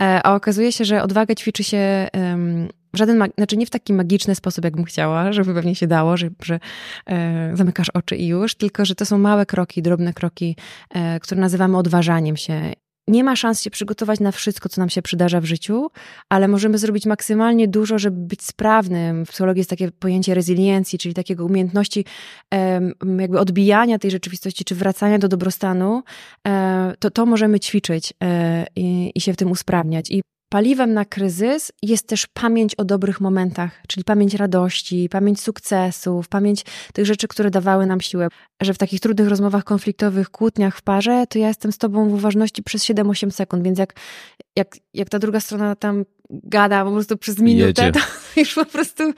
E, a okazuje się, że odwagę ćwiczy się w żaden, znaczy nie w taki magiczny sposób, jakbym chciała, żeby pewnie się dało, że, że e, zamykasz oczy i już, tylko że to są małe kroki, drobne kroki, e, które nazywamy odważaniem się nie ma szans się przygotować na wszystko, co nam się przydarza w życiu, ale możemy zrobić maksymalnie dużo, żeby być sprawnym. W psychologii jest takie pojęcie rezyliencji, czyli takiego umiejętności jakby odbijania tej rzeczywistości, czy wracania do dobrostanu. E, to, to możemy ćwiczyć e, i, i się w tym usprawniać. I Paliwem na kryzys jest też pamięć o dobrych momentach, czyli pamięć radości, pamięć sukcesów, pamięć tych rzeczy, które dawały nam siłę. Że w takich trudnych rozmowach konfliktowych, kłótniach w parze, to ja jestem z tobą w uważności przez 7-8 sekund, więc jak, jak, jak ta druga strona tam gada po prostu przez minutę, Jedzie. to już po prostu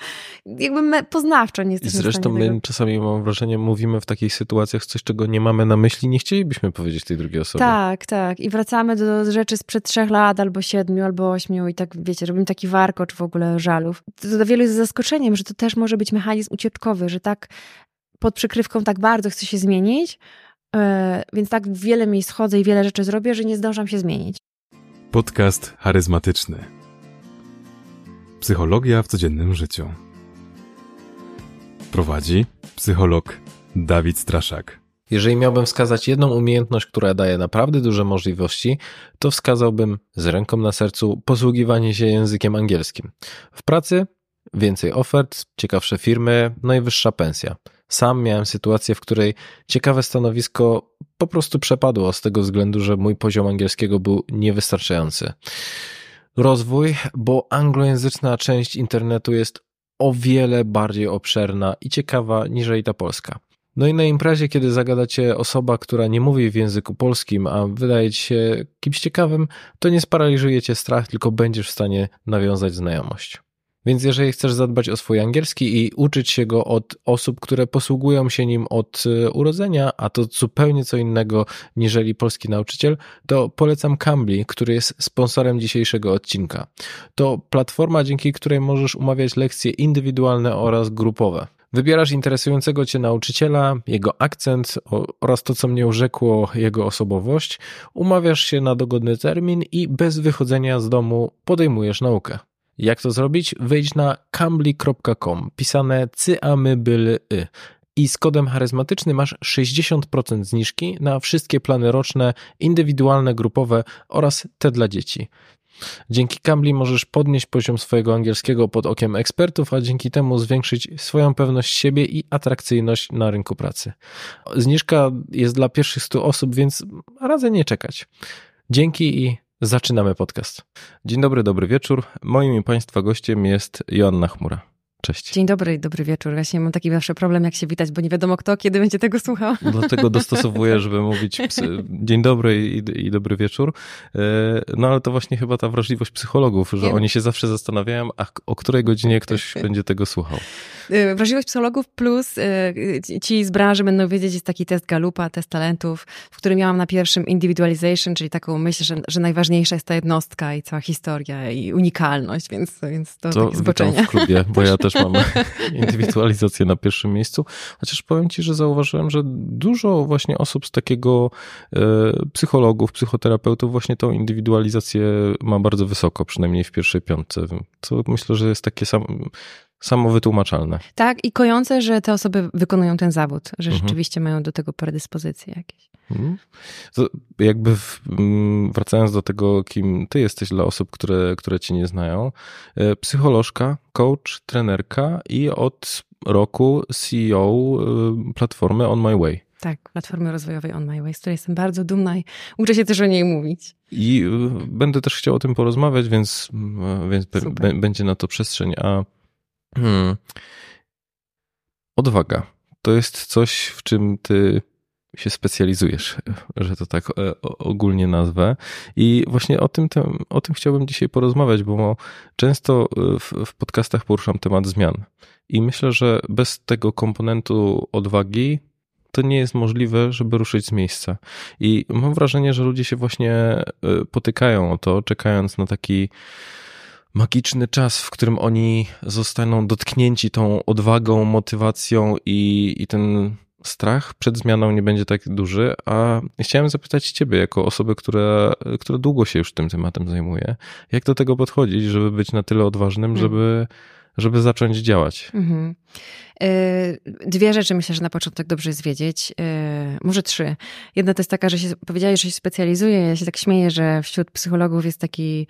jakby poznawczo nie jesteśmy Zresztą my tego. czasami mam wrażenie, mówimy w takich sytuacjach coś, czego nie mamy na myśli, nie chcielibyśmy powiedzieć tej drugiej osobie. Tak, tak. I wracamy do rzeczy sprzed trzech lat, albo siedmiu, albo ośmiu i tak, wiecie, robimy taki warkocz w ogóle żalów. To dla wielu jest zaskoczeniem, że to też może być mechanizm ucieczkowy, że tak pod przykrywką tak bardzo chcę się zmienić, yy, więc tak wiele miejsc chodzę i wiele rzeczy zrobię, że nie zdążam się zmienić. Podcast charyzmatyczny. Psychologia w codziennym życiu. Prowadzi psycholog Dawid Straszak. Jeżeli miałbym wskazać jedną umiejętność, która daje naprawdę duże możliwości, to wskazałbym z ręką na sercu posługiwanie się językiem angielskim. W pracy więcej ofert, ciekawsze firmy, najwyższa pensja. Sam miałem sytuację, w której ciekawe stanowisko po prostu przepadło z tego względu, że mój poziom angielskiego był niewystarczający. Rozwój, bo anglojęzyczna część internetu jest o wiele bardziej obszerna i ciekawa niż ta polska. No i na imprezie, kiedy zagadacie osoba, która nie mówi w języku polskim, a wydaje ci się kimś ciekawym, to nie sparaliżujecie strach, tylko będziesz w stanie nawiązać znajomość. Więc jeżeli chcesz zadbać o swój angielski i uczyć się go od osób, które posługują się nim od e, urodzenia, a to zupełnie co innego niżeli polski nauczyciel, to polecam Cambly, który jest sponsorem dzisiejszego odcinka. To platforma, dzięki której możesz umawiać lekcje indywidualne oraz grupowe. Wybierasz interesującego cię nauczyciela, jego akcent oraz to, co mnie urzekło, jego osobowość, umawiasz się na dogodny termin i bez wychodzenia z domu podejmujesz naukę. Jak to zrobić? Wejdź na cambly.com, pisane cyamybyly i z kodem charyzmatycznym masz 60% zniżki na wszystkie plany roczne, indywidualne, grupowe oraz te dla dzieci. Dzięki Cambly możesz podnieść poziom swojego angielskiego pod okiem ekspertów, a dzięki temu zwiększyć swoją pewność siebie i atrakcyjność na rynku pracy. Zniżka jest dla pierwszych 100 osób, więc radzę nie czekać. Dzięki i Zaczynamy podcast. Dzień dobry, dobry wieczór. Moim i Państwa gościem jest Joanna Chmura. Cześć. Dzień dobry, dobry wieczór. Właśnie mam taki zawsze problem, jak się witać, bo nie wiadomo kto, kiedy będzie tego słuchał. Dlatego dostosowuję, żeby mówić dzień dobry i, i, dobry wieczór. E, no ale to właśnie chyba ta wrażliwość psychologów, że oni się zawsze zastanawiają, a o której godzinie ktoś będzie tego słuchał. E, wrażliwość psychologów plus e, ci z branży będą wiedzieć, jest taki test Galupa, test talentów, w którym miałam na pierwszym individualization, czyli taką myśl, że, że najważniejsza jest ta jednostka i cała historia i unikalność, więc, więc to, to takie zboczenie. w klubie, bo ja też mam indywidualizację na pierwszym miejscu. Chociaż powiem Ci, że zauważyłem, że dużo właśnie osób z takiego e, psychologów, psychoterapeutów właśnie tą indywidualizację ma bardzo wysoko, przynajmniej w pierwszej piątce. Co myślę, że jest takie sam, samowytłumaczalne. Tak, i kojące, że te osoby wykonują ten zawód, że mhm. rzeczywiście mają do tego predyspozycje jakieś. Mhm. Jakby mm, wracając do tego, kim ty jesteś dla osób, które, które cię nie znają, e, psycholożka, coach, trenerka i od roku CEO e, platformy On My Way. Tak, platformy rozwojowej On My Way, z której jestem bardzo dumna i uczę się też o niej mówić. I e, będę też chciał o tym porozmawiać, więc, więc będzie na to przestrzeń. A Hmm. Odwaga. To jest coś, w czym ty się specjalizujesz, że to tak e, ogólnie nazwę. I właśnie o tym, o tym chciałbym dzisiaj porozmawiać, bo często e, w, w podcastach poruszam temat zmian. I myślę, że bez tego komponentu odwagi to nie jest możliwe, żeby ruszyć z miejsca. I mam wrażenie, że ludzie się właśnie e, potykają o to, czekając na taki magiczny czas, w którym oni zostaną dotknięci tą odwagą, motywacją i, i ten strach przed zmianą nie będzie tak duży, a chciałem zapytać ciebie, jako osoby, która, która długo się już tym tematem zajmuje, jak do tego podchodzić, żeby być na tyle odważnym, mm. żeby, żeby zacząć działać? Mhm. Y, dwie rzeczy myślę, że na początek dobrze jest wiedzieć. Y, może trzy. Jedna to jest taka, że się powiedziałeś, że się specjalizuje. Ja się tak śmieję, że wśród psychologów jest taki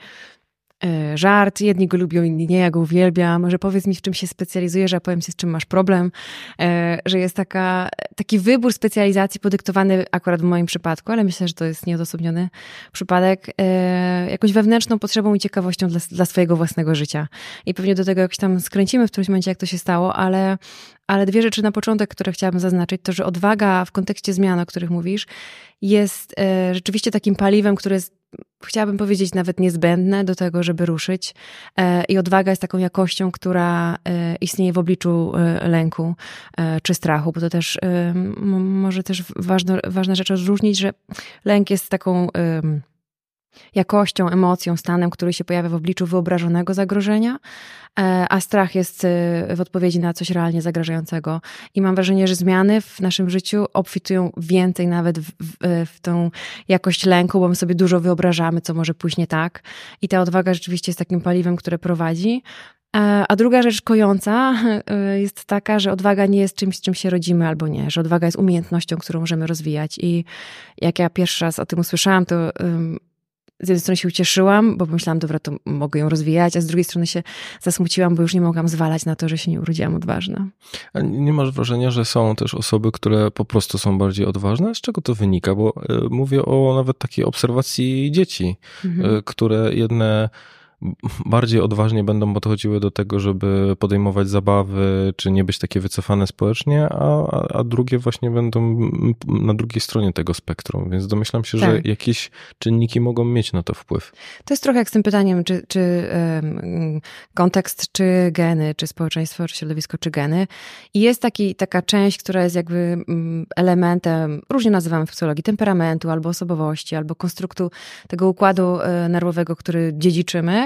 żart. Jedni go lubią, inni nie, ja go uwielbiam. Że powiedz mi, w czym się specjalizujesz, a powiem ci, z czym masz problem. E, że jest taka, taki wybór specjalizacji podyktowany akurat w moim przypadku, ale myślę, że to jest nieodosobniony przypadek, e, jakąś wewnętrzną potrzebą i ciekawością dla, dla swojego własnego życia. I pewnie do tego jakoś tam skręcimy w którymś momencie, jak to się stało, ale, ale dwie rzeczy na początek, które chciałabym zaznaczyć, to, że odwaga w kontekście zmian, o których mówisz, jest rzeczywiście takim paliwem, które jest chciałabym powiedzieć, nawet niezbędne do tego, żeby ruszyć. E, I odwaga jest taką jakością, która e, istnieje w obliczu e, lęku czy strachu, bo to też może też ważna, rzecz odróżnić, że lęk jest taką jakością, emocją, stanem, który się pojawia w obliczu wyobrażonego zagrożenia, e, a strach jest e, w odpowiedzi na coś realnie zagrażającego. I mam wrażenie, że zmiany w naszym życiu obfitują więcej nawet w, w, w tą jakość lęku, bo my sobie dużo wyobrażamy, co może pójść nie tak. I ta odwaga rzeczywiście jest takim paliwem, które prowadzi. E, a druga rzecz kojąca jest taka, że odwaga nie jest czymś, z czym się rodzimy albo nie, że odwaga jest umiejętnością, którą możemy rozwijać. I jak ja pierwszy raz o tym usłyszałam, to z jednej strony się ucieszyłam, bo pomyślałam, dobra, to mogę ją rozwijać, a z drugiej strony się zasmuciłam, bo już nie mogłam zwalać na to, że się nie urodziłam odważna. A nie masz wrażenia, że są też osoby, które po prostu są bardziej odważne? Z czego to wynika? Bo e, mówię o nawet takiej obserwacji dzieci, mhm. E, które jedne bardziej odważnie będą podchodziły do tego, żeby podejmować zabawy, czy nie być takie wycofane społecznie, a, a, a drugie właśnie będą na drugiej stronie tego spektrum. Więc domyślam się, tak. że jakieś czynniki mogą mieć na to wpływ. To jest trochę jak z tym pytaniem, czy, czy um, kontekst, czy geny, czy społeczeństwo, czy środowisko, czy geny. I jest taki, taka część, która jest jakby mm, elementem, różnie nazywamy w psychologii, temperamentu, albo osobowości, albo konstruktu tego układu e, nerwowego, który dziedziczymy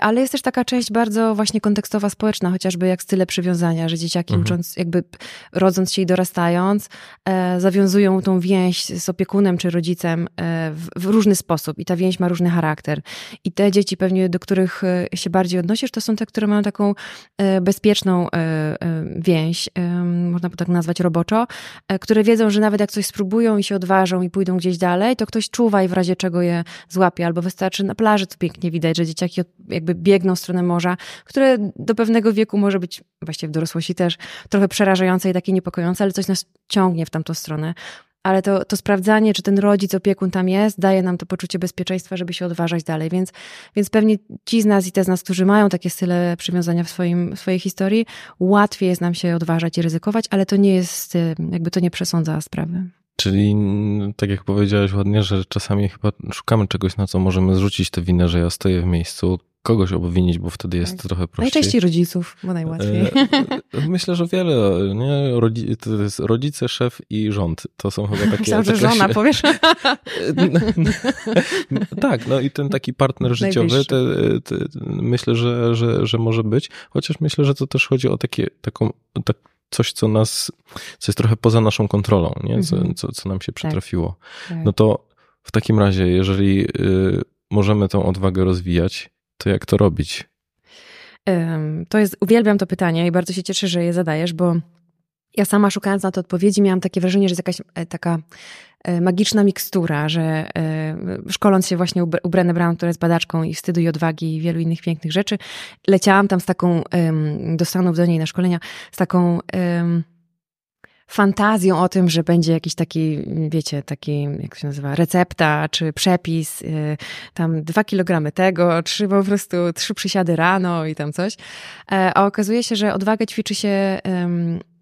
ale jest też taka część bardzo właśnie kontekstowa, społeczna, chociażby jak style przywiązania, że dzieciaki mhm. ucząc, jakby rodząc się i dorastając, e, zawiązują tą więź z opiekunem czy rodzicem e, w, w, różny sposób i ta więź ma różny charakter. I te dzieci pewnie, do których e, się bardziej odnosisz, to są te, które mają taką e, bezpieczną e, więź, można by tak nazwać roboczo, które wiedzą, że nawet jak coś spróbują i się odważą i pójdą gdzieś dalej, to ktoś czuwa i w razie czego je złapie, albo wystarczy na plaży, to pięknie widać, że dzieciaki jakby biegną w stronę morza, które do pewnego wieku może być, właściwie w dorosłości też, trochę przerażające i takie niepokojące, ale coś nas ciągnie w tamtą stronę. Ale to, to sprawdzanie, czy ten rodzic, opiekun tam jest, daje nam to poczucie bezpieczeństwa, żeby się odważać dalej. Więc, więc pewnie ci z nas i te z nas, którzy mają takie style przywiązania w, swoim, w swojej historii, łatwiej jest nam się odważać i ryzykować, ale to nie jest, jakby to nie przesądza sprawy. Czyli tak jak powiedziałeś ładnie, że czasami chyba szukamy czegoś, na co możemy zrzucić tę winę, że ja stoję w miejscu, kogoś obwinić, bo wtedy jest tak. trochę prościej. Najczęściej rodziców, bo najłatwiej. E, myślę, że wiele, nie? Rodzi, to jest rodzice, szef i rząd. To są chyba takie... Myślałam, że żona, powiesz? tak, no i ten taki partner życiowy, te, te, myślę, że, że, że może być, chociaż myślę, że to też chodzi o takie, taką, tak, coś, co nas, co jest trochę poza naszą kontrolą, nie? Co, mhm. co, co nam się tak. przytrafiło. Tak. No to w takim razie, jeżeli y, możemy tą odwagę rozwijać, to jak to robić? To jest, uwielbiam to pytanie i bardzo się cieszę, że je zadajesz, bo ja sama szukając na to odpowiedzi miałam takie wrażenie, że jest jakaś e, taka e, magiczna mikstura, że e, szkoląc się właśnie u Brené Brown, która jest badaczką i wstydu i odwagi i wielu innych pięknych rzeczy, leciałam tam z taką, do Stanów do niej na szkolenia, z taką fantazją o tym, że będzie jakiś taki, wiecie, taki, jak się nazywa, recepta czy przepis, y, tam dwa kilogramy tego, trzy po prostu, trzy przysiady rano i tam coś. E, a okazuje się, że odwagę ćwiczy się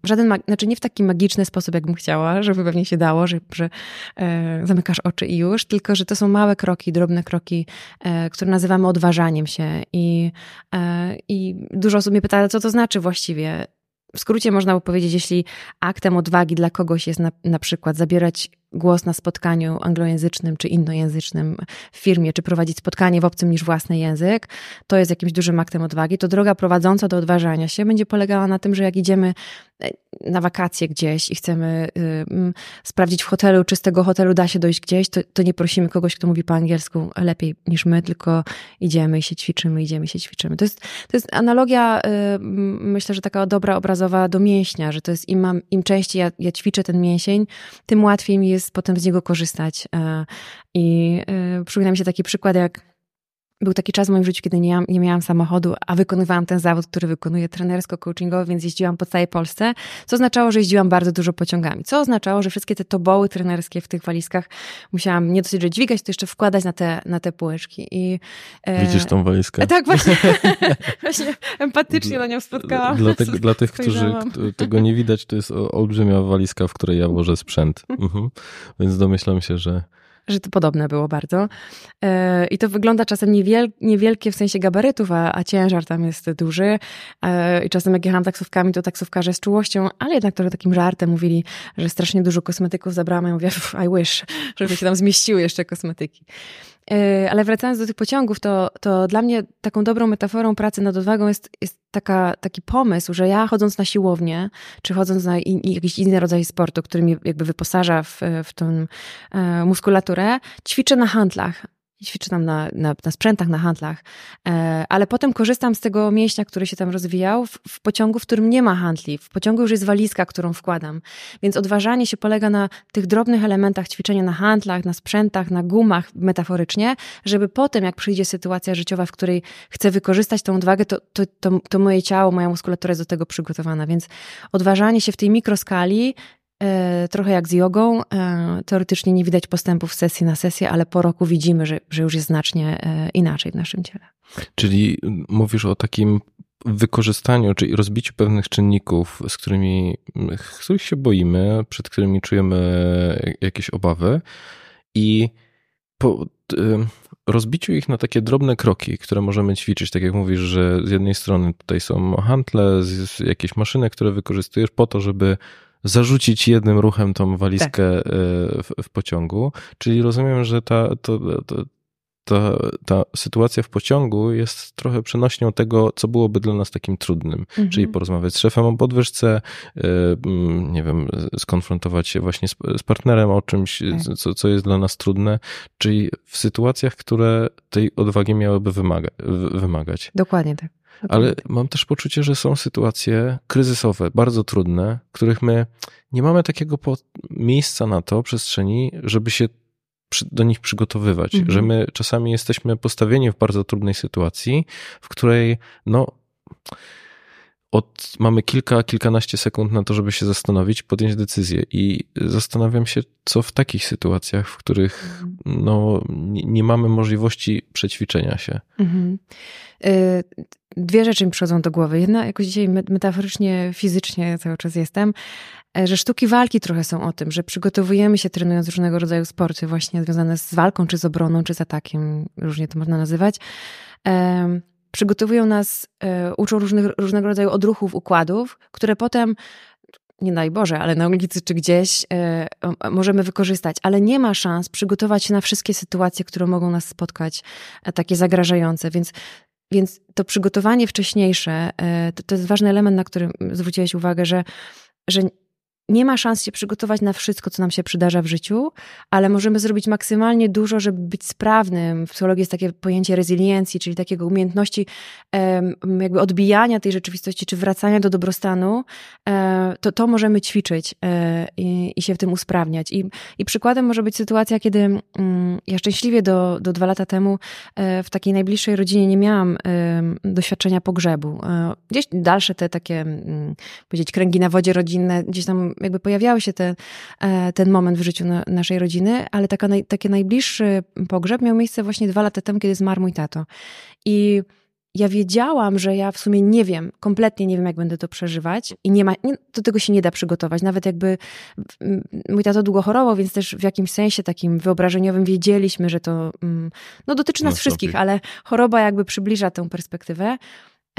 w żaden, znaczy nie w taki magiczny sposób, jakbym chciała, żeby pewnie się dało, że, że e, zamykasz oczy i już, tylko że to są małe kroki, drobne kroki, e, które nazywamy odważaniem się. I, I dużo osób mnie pyta, co to znaczy właściwie w skrócie można by powiedzieć, jeśli aktem odwagi dla kogoś jest na, na przykład zabierać głos na spotkaniu anglojęzycznym czy innojęzycznym w firmie, czy prowadzić spotkanie w obcym niż własny język, to jest jakimś dużym aktem odwagi, to droga prowadząca do odważania się będzie polegała na tym, że jak idziemy na wakacje gdzieś i chcemy y, sprawdzić w hotelu, czy z tego hotelu da się dojść gdzieś, to, to nie prosimy kogoś, kto mówi po angielsku lepiej niż my, tylko idziemy i się ćwiczymy, idziemy i się ćwiczymy. To jest, to jest analogia, y, myślę, że taka dobra obrazowa do mięśnia, że to jest im, mam, im częściej ja, ja ćwiczę ten mięsień, tym łatwiej mi jest potem z niego korzystać. Y, I y, przypomina mi się taki przykład, jak był taki czas w moim życiu, kiedy nie miałam, nie miałam samochodu, a wykonywałam ten zawód, który wykonuję trenersko-coachingowy, więc jeździłam po całej Polsce, co oznaczało, że jeździłam bardzo dużo pociągami. Co oznaczało, że wszystkie te toboły trenerskie w tych walizkach musiałam nie dosyć, że dźwigać, to jeszcze wkładać na te, na te półeczki. I, e... Widzisz tą walizkę? E, tak, właśnie, właśnie empatycznie na nią spotkałam. Dla, dla tych, którzy tego nie widać, to jest olbrzymia walizka, w której ja włożę sprzęt. Mhm. Więc domyślam się, że że to podobne było bardzo. E, I to wygląda czasem niewiel, niewielkie w sensie gabarytów, a, a ciężar tam jest duży. E, I czasem jak jechałam taksówkami, to taksówkarze z czułością, ale jednak trochę takim żartem mówili, że strasznie dużo kosmetyków zabrałam. Ja mówię, I wish, żeby się tam zmieściły jeszcze kosmetyki. E, ale wracając do tych pociągów, to, to dla mnie taką dobrą metaforą pracy nad odwagą jest, jest taka, taki pomysł, że ja chodząc na siłownię, czy chodząc na in, jakiś inny rodzaj sportu, który mnie jakby wyposaża w, w tą e, muskulaturę, ćwiczę na handlach ćwiczę tam na, na, na sprzętach, na handlach, e, ale potem korzystam z tego mięśnia, który się tam rozwijał w, w, pociągu, w którym nie ma handli. W pociągu już jest walizka, którą wkładam. Więc odważanie się polega na tych drobnych elementach ćwiczenia na handlach, na sprzętach, na gumach metaforycznie, żeby potem, jak przyjdzie sytuacja życiowa, w której chcę wykorzystać tą odwagę, to, to, to, to moje ciało, moja muskulatura jest do tego przygotowana. Więc odważanie się w tej mikroskali trochę jak z jogą. E, teoretycznie nie widać postępów z sesji na sesję, ale po roku widzimy, że, że już jest znacznie e, inaczej w naszym ciele. Czyli mówisz o takim wykorzystaniu, czyli rozbiciu pewnych czynników, z którymi, z się boimy, przed którymi czujemy jakieś obawy i po rozbiciu ich na takie drobne kroki, które możemy ćwiczyć, tak jak mówisz, że z jednej strony tutaj są hantle, jakieś maszyny, które wykorzystujesz po to, żeby zarzucić jednym ruchem tą walizkę tak. E, w, w, pociągu. Czyli rozumiem, że ta, to, to, ta, ta sytuacja w pociągu jest trochę przenośnią tego, co byłoby dla nas takim trudnym. Mhm. Czyli porozmawiać z szefem o podwyżce, e, nie wiem, skonfrontować się właśnie z, z partnerem o czymś, tak. co, co jest dla nas trudne. Czyli w sytuacjach, które tej odwagi miałyby wymaga, wymagać. Dokładnie tak. Ale mam też poczucie, że są sytuacje kryzysowe, bardzo trudne, w których my nie mamy takiego miejsca na to, przestrzeni, żeby się do nich przygotowywać, mhm. że my czasami jesteśmy postawieni w bardzo trudnej sytuacji, w której no od, mamy kilka, kilkanaście sekund na to, żeby się zastanowić, podjąć decyzję. I zastanawiam się, co w takich sytuacjach, w których mhm. no, nie, nie mamy możliwości przećwiczenia się. Mhm. Y dwie rzeczy mi przychodzą do głowy. Jedna, jakoś dzisiaj metaforycznie, fizycznie cały czas jestem, e, że sztuki walki trochę są o tym, że przygotowujemy się trenując różnego rodzaju sporty, właśnie związane z walką, czy z obroną, czy z atakiem, różnie to można nazywać. Przygotowują nas, e, uczą różnych, różnego rodzaju odruchów, układów, które potem nie daj Boże, ale na ulicy czy gdzieś e, możemy wykorzystać, ale nie ma szans przygotować się na wszystkie sytuacje, które mogą nas spotkać, takie zagrażające. Więc więc to przygotowanie wcześniejsze e, to, to jest ważny element, na który zwróciłeś uwagę, że, że nie ma szans się przygotować na wszystko, co nam się przydarza w życiu, ale możemy zrobić maksymalnie dużo, żeby być sprawnym. W psychologii jest takie pojęcie rezyliencji, czyli takiego umiejętności jakby odbijania tej rzeczywistości, czy wracania do dobrostanu. E, to, to możemy ćwiczyć e, i, i się w tym usprawniać. I, I przykładem może być sytuacja, kiedy mm, ja szczęśliwie do, do dwa lata temu e, w takiej najbliższej rodzinie nie miałam doświadczenia pogrzebu. Gdzieś dalsze te takie, mm, powiedzieć, kręgi na wodzie rodzinne, gdzieś tam jakby pojawiały się te, e, ten moment w życiu na, naszej rodziny, ale taka naj, taki najbliższy pogrzeb miał miejsce właśnie dwa lata temu, kiedy zmarł mój tato. I ja wiedziałam, że ja w sumie nie wiem, kompletnie nie wiem, jak będę to przeżywać i nie ma, nie, do tego się nie da przygotować. Nawet jakby mój tato długo chorował, więc też w jakimś sensie takim wyobrażeniowym wiedzieliśmy, że to no, dotyczy nas no, wszystkich, ale choroba jakby przybliża tę perspektywę.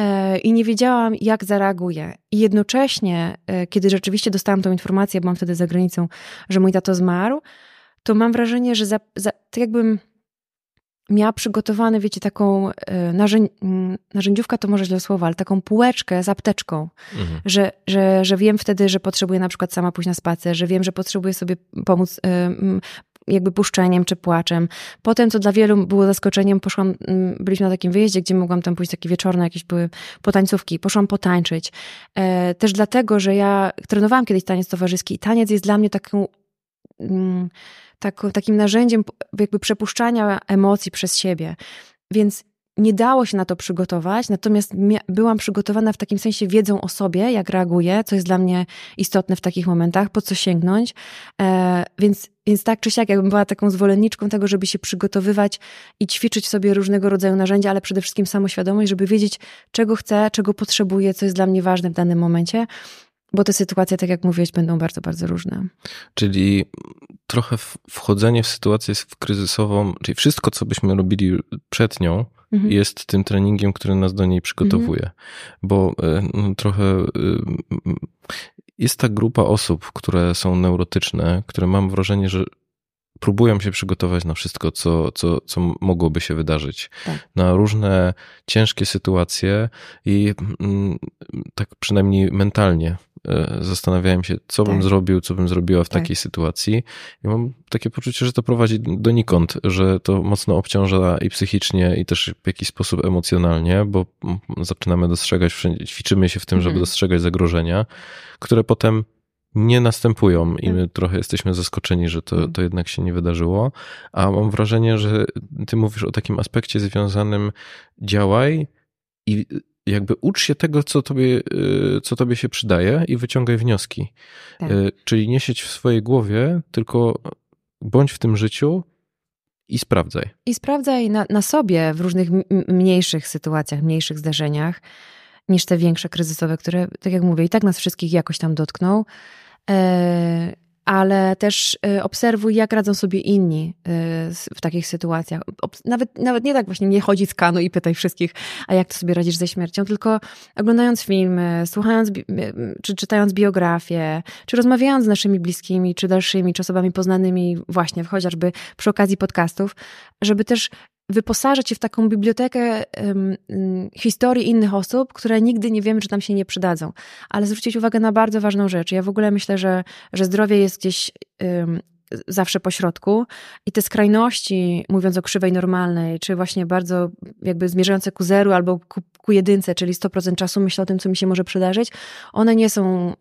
E, i nie wiedziałam, jak zareaguję. I jednocześnie, e, kiedy rzeczywiście dostałam tą informację, byłam wtedy za granicą, że mój tato zmarł, to mam wrażenie, że za, za, tak jakbym miała przygotowane, wiecie, taką e, narzędzi narzędziówka to może źle słowo, ale taką półeczkę z apteczką, mhm. że, że, że wiem wtedy, że potrzebuję na przykład sama pójść na spacer, że wiem, że potrzebuję sobie pomóc jakby puszczeniem czy płaczem. Potem, co dla wielu było zaskoczeniem, poszłam, byliśmy na takim wyjeździe, gdzie mogłam tam pójść takie wieczorne, jakieś były potańcówki, poszłam potańczyć. E, też dlatego, że ja trenowałam kiedyś taniec towarzyski i taniec jest dla mnie taką tak, takim narzędziem jakby przepuszczania emocji przez siebie. Więc nie dało się na to przygotować, natomiast byłam przygotowana w takim sensie wiedzą o sobie, jak reaguję, co jest dla mnie istotne w takich momentach, po co sięgnąć. E, więc, więc tak czy siak, jakbym była taką zwolenniczką tego, żeby się przygotowywać i ćwiczyć sobie różnego rodzaju narzędzia, ale przede wszystkim samoświadomość, żeby wiedzieć, czego chcę, czego potrzebuję, co jest dla mnie ważne w danym momencie. Bo te sytuacje, tak jak mówiłeś, będą bardzo, bardzo różne. Czyli trochę wchodzenie w sytuację kryzysową, czyli wszystko, co byśmy robili przed nią, mhm. jest tym treningiem, który nas do niej przygotowuje. Mhm. Bo e, no, trochę e, jest ta grupa osób, które są neurotyczne, które mam wrażenie, że próbują się przygotować na wszystko, co, co, co mogłoby się wydarzyć. Tak. Na różne ciężkie sytuacje i mm, tak przynajmniej mentalnie E, zastanawiałem się, co tak. bym zrobił, co bym zrobiła w tak. takiej sytuacji. I mam takie poczucie, że to prowadzi donikąd, że to mocno obciąża i psychicznie, i też w jakiś sposób emocjonalnie, bo zaczynamy dostrzegać, ćwiczymy się w tym, żeby mhm. dostrzegać zagrożenia, które potem nie następują i my tak. trochę jesteśmy zaskoczeni, że to, mhm. to jednak się nie wydarzyło. A mam wrażenie, że ty mówisz o takim aspekcie związanym działaj i jakby ucz się tego, co tobie, y, co tobie się przydaje i wyciągaj wnioski. Tak. Y, czyli nie siedź w swojej głowie, tylko bądź w tym życiu i sprawdzaj. I sprawdzaj na, na sobie w różnych mniejszych sytuacjach, mniejszych zdarzeniach, niż te większe kryzysowe, które, tak jak mówię, i tak nas wszystkich jakoś tam dotkną. E, ale też y, obserwuj, jak radzą sobie inni y, w takich sytuacjach. Nawet, nawet nie tak właśnie nie chodzi z kanu i pytaj wszystkich, a jak to sobie radzisz ze śmiercią, tylko oglądając filmy, słuchając, czy czytając biografię, czy rozmawiając z naszymi bliskimi, czy dalszymi, czy osobami poznanymi właśnie chociażby przy okazji podcastów, żeby też wyposażyć się w taką bibliotekę um, historii innych osób, które nigdy nie wiemy, czy tam się nie przydadzą. Ale zwrócić uwagę na bardzo ważną rzecz. Ja w ogóle myślę, że, że zdrowie jest gdzieś um, zawsze po środku. I te skrajności, mówiąc o krzywej normalnej, czy właśnie bardzo jakby zmierzające ku zeru albo ku, ku jedynce, czyli 100% czasu myślę o tym, co mi się może przydarzyć, one nie są e,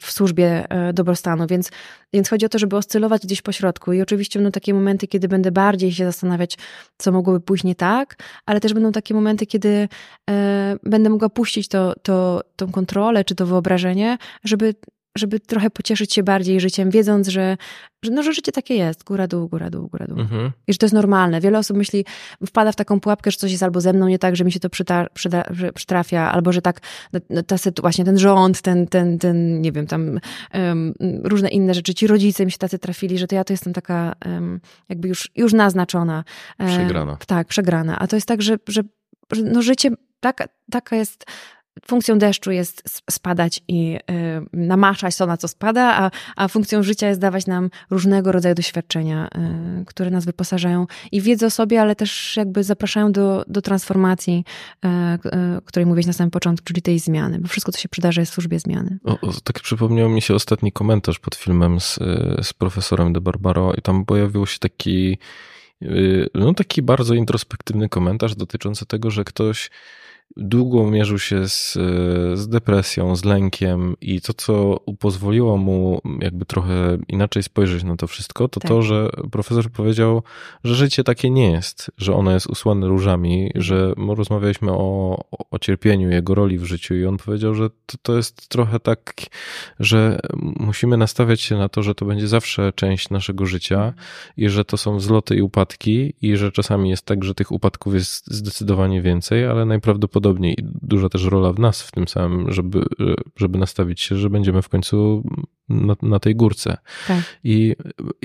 w służbie e, dobrostanu, więc, więc chodzi o to, żeby oscylować gdzieś po środku. I oczywiście będą takie momenty, kiedy będę bardziej się zastanawiać, co mogłoby pójść nie tak, ale też będą takie momenty, kiedy e, będę mogła puścić to, to, tą kontrolę, czy to wyobrażenie, żeby żeby trochę pocieszyć się bardziej życiem, wiedząc, że, że, no, że życie takie jest, góra, dół, góra, dół, góra, dół. Mhm. I że to jest normalne. Wiele osób myśli, wpada w taką pułapkę, że coś jest albo ze mną nie tak, że mi się to przyta, przyda, przytrafia, albo że tak, no, no, ta właśnie ten rząd, ten, ten, ten nie wiem, tam um, różne inne rzeczy, ci rodzice mi się tacy trafili, że to ja to jestem taka um, jakby już, już naznaczona. E, przegrana. tak, przegrana. A to jest tak, że, że, że no życie taka, taka jest funkcją deszczu jest spadać i y, namaszać to, na co spada, a, a funkcją życia jest dawać nam różnego rodzaju doświadczenia, y, które nas wyposażają i wiedzę o sobie, ale też jakby zapraszają do, do transformacji, y, y której mówiłeś na samym początku, czyli tej zmiany, bo wszystko, co się przydarza, jest w służbie zmiany. O, o, tak przypomniał mi się ostatni komentarz pod filmem z, z profesorem De Barbaro i tam pojawił się taki y, no taki bardzo introspektywny komentarz dotyczący tego, że ktoś długo mierzył się z, z depresją, z lękiem i to, co pozwoliło mu jakby trochę inaczej spojrzeć na to wszystko, to tak. to, że profesor powiedział, że życie takie nie jest, że ono jest usłane różami, że rozmawialiśmy o, o cierpieniu, jego roli w życiu i on powiedział, że to, to jest trochę tak, że musimy nastawiać się na to, że to będzie zawsze część naszego życia mhm. i że to są wzloty i upadki i że czasami jest tak, że tych upadków jest zdecydowanie więcej, ale najprawdopodobniej prawdopodobnie duża też rola w nas w tym samym, żeby, żeby nastawić się, że będziemy w końcu na, na tej górce. Tak. I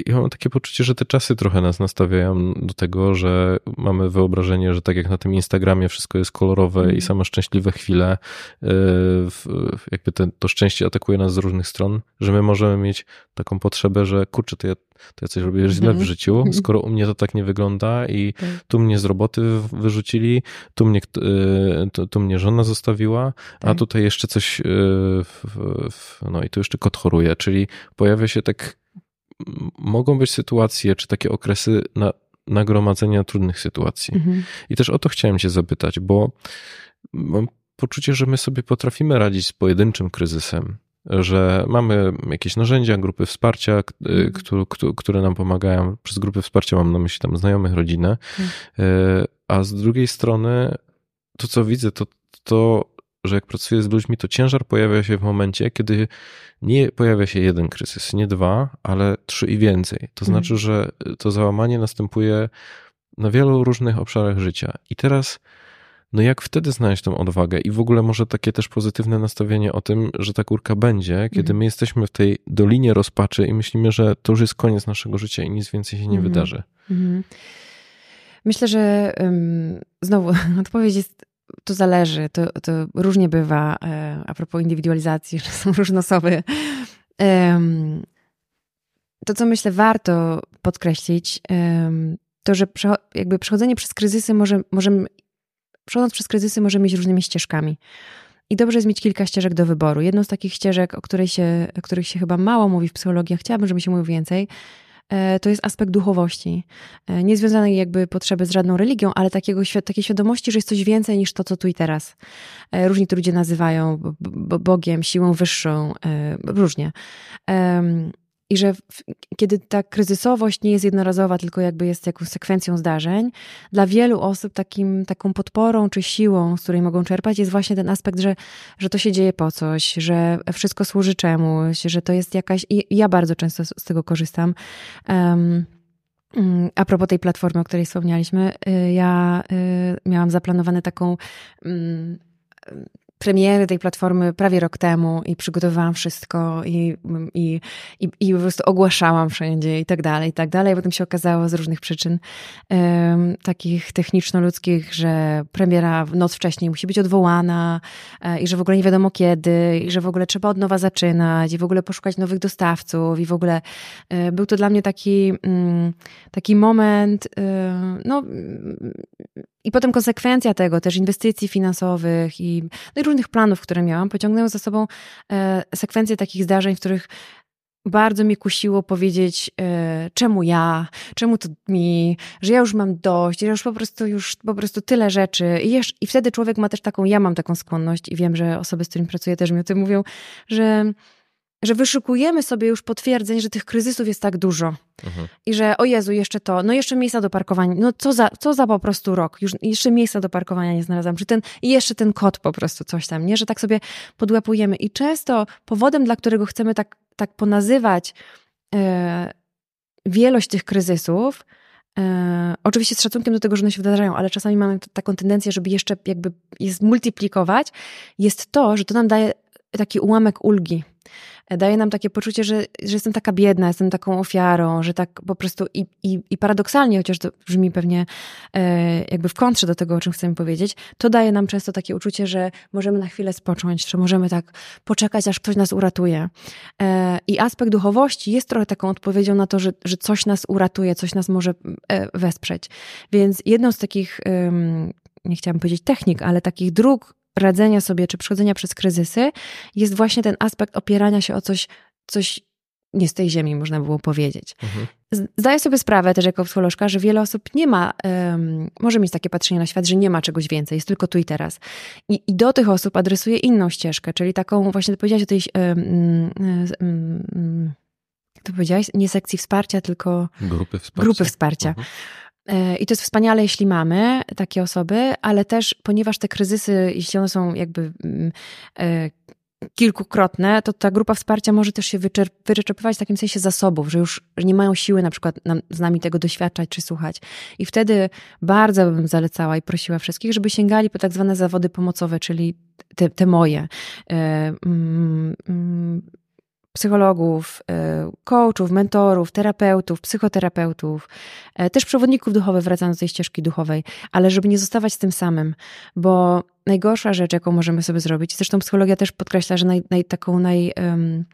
ja mam takie poczucie, że te czasy trochę nas nastawiają do tego, że mamy wyobrażenie, że tak jak na tym Instagramie wszystko jest kolorowe mm. i same szczęśliwe chwile, y, jakby te, to szczęście atakuje nas z różnych stron, że my możemy mieć taką potrzebę, że kurczę, to ja to ja coś robię źle w Mhm. życiu, skoro u mnie to tak nie wygląda i Tak. tu mnie z roboty wyrzucili, tu mnie, y, tu, tu mnie żona zostawiła, a Tak. tutaj jeszcze coś, w, no i tu jeszcze kot choruje, czyli pojawia się tak, mogą być sytuacje, czy takie okresy na, nagromadzenia trudnych sytuacji. Mhm. I też o to chciałem Cię zapytać, bo mam poczucie, że my sobie potrafimy radzić z pojedynczym kryzysem, że mamy jakieś narzędzia, grupy wsparcia, y, Mhm. któ- któ- które nam pomagają. Przez grupy wsparcia mam na myśli tam znajomych, rodzinę. Tak. Y, A z drugiej strony, to co widzę, to to, że jak pracuję z ludźmi, to ciężar pojawia się w momencie, kiedy nie pojawia się jeden kryzys, nie dwa, ale trzy i więcej. To Mhm. znaczy, że to załamanie następuje na wielu różnych obszarach życia. I teraz, no jak wtedy znaleźć tą odwagę i w ogóle może takie też pozytywne nastawienie o tym, że ta kurka będzie, kiedy Mhm. my jesteśmy w tej dolinie rozpaczy i myślimy, że to już jest koniec naszego życia i nic więcej się nie Mhm. wydarzy. Myślę, że ym, znowu odpowiedź jest, to zależy, to, to różnie bywa. E, a propos indywidualizacji, że są różne osoby. To, co myślę warto podkreślić, to, że jakby przechodzenie przez kryzysy może, możemy, przechodząc przez kryzysy możemy iść różnymi ścieżkami. I dobrze jest mieć kilka ścieżek do wyboru. Jedną z takich ścieżek, o, której się, o których się chyba mało mówi w psychologii, a chciałabym, żeby się mówiło więcej, to jest aspekt duchowości. E, Nie związanej jakby potrzeby z żadną religią, ale takiego, takiej świadomości, że jest coś więcej niż to, co tu i teraz. E, Różni to ludzie nazywają Bogiem, siłą wyższą, e, różnie. I że w, kiedy ta kryzysowość nie jest jednorazowa, tylko jakby jest jakąś sekwencją zdarzeń, dla wielu osób takim, taką podporą czy siłą, z której mogą czerpać, jest właśnie ten aspekt, że, że to się dzieje po coś, że wszystko służy czemuś, że to jest jakaś. I ja bardzo często z tego korzystam. Um, mm, a propos tej platformy, o której wspomnieliśmy, y, ja y, miałam zaplanowane taką premierę tej platformy prawie rok temu i przygotowałam wszystko i, i, i, i po prostu ogłaszałam wszędzie i tak dalej, i tak dalej. Potem się okazało z różnych przyczyn em, takich techniczno-ludzkich, że premiera w noc wcześniej musi być odwołana e, i że w ogóle nie wiadomo kiedy i że w ogóle trzeba od nowa zaczynać i w ogóle poszukać nowych dostawców i w ogóle e, był to dla mnie taki, mm, taki moment, e, no i potem konsekwencja tego, też inwestycji finansowych i, no i różnych planów, które miałam, pociągnęły za sobą e, sekwencję takich zdarzeń, w których bardzo mnie kusiło powiedzieć, e, czemu ja, czemu to mi, że ja już mam dość, że już po prostu już po prostu tyle rzeczy. I, jesz, I wtedy człowiek ma też taką, ja mam taką skłonność i wiem, że osoby, z którymi pracuję też mi o tym mówią, że, że wyszukujemy sobie już potwierdzeń, że tych kryzysów jest tak dużo. Mhm. I że o Jezu, jeszcze to, no jeszcze miejsca do parkowania, no co za, co za po prostu rok, już jeszcze miejsca do parkowania nie znalazłam, czy ten, i jeszcze ten kod po prostu coś tam, nie, że tak sobie podłapujemy. I często powodem, dla którego chcemy tak, tak ponazywać e, wielość tych kryzysów, e, oczywiście z szacunkiem do tego, że one się wydarzają, ale czasami mamy taką tendencję, żeby jeszcze jakby je zmultiplikować, jest to, że to nam daje taki ułamek ulgi. Daje nam takie poczucie, że, że jestem taka biedna, jestem taką ofiarą, że tak po prostu i, i, i paradoksalnie, chociaż to brzmi pewnie e, jakby w kontrze do tego, o czym chcemy powiedzieć, to daje nam często takie uczucie, że możemy na chwilę spocząć, że możemy tak poczekać, aż ktoś nas uratuje. E, I aspekt duchowości jest trochę taką odpowiedzią na to, że, że coś nas uratuje, coś nas może e, wesprzeć. Więc jedną z takich, nie chciałam powiedzieć technik, ale takich dróg radzenia sobie czy przechodzenia przez kryzysy jest właśnie ten aspekt opierania się o coś, coś nie z tej ziemi, można było powiedzieć. Mhm. Zdaję sobie sprawę też jako psycholożka, że wiele osób nie ma, em, może mieć takie patrzenie na świat, że nie ma czegoś więcej, jest tylko tu i teraz. I, i do tych osób adresuję inną ścieżkę, czyli taką właśnie, powiedziałaś o tej, em, jak to powiedziałaś, nie sekcji wsparcia, tylko Grupy wsparcia. grupy wsparcia. Mhm. E, I to jest wspaniale, jeśli mamy takie osoby, ale też ponieważ te kryzysy, jeśli one są jakby mm, e, kilkukrotne, to ta grupa wsparcia może też się wyczerp- wyczerpywać w takim sensie zasobów, że już nie mają siły na przykład nam, z nami tego doświadczać czy słuchać. I wtedy bardzo bym zalecała i prosiła wszystkich, żeby sięgali po tak zwane zawody pomocowe, czyli te, te moje. Mm, mm, psychologów, e, coachów, mentorów, terapeutów, psychoterapeutów, e, też przewodników duchowych, wracając do tej ścieżki duchowej, ale żeby nie zostawać z tym samym, bo najgorsza rzecz, jaką możemy sobie zrobić, zresztą psychologia też podkreśla, że naj, naj, taką naj, um,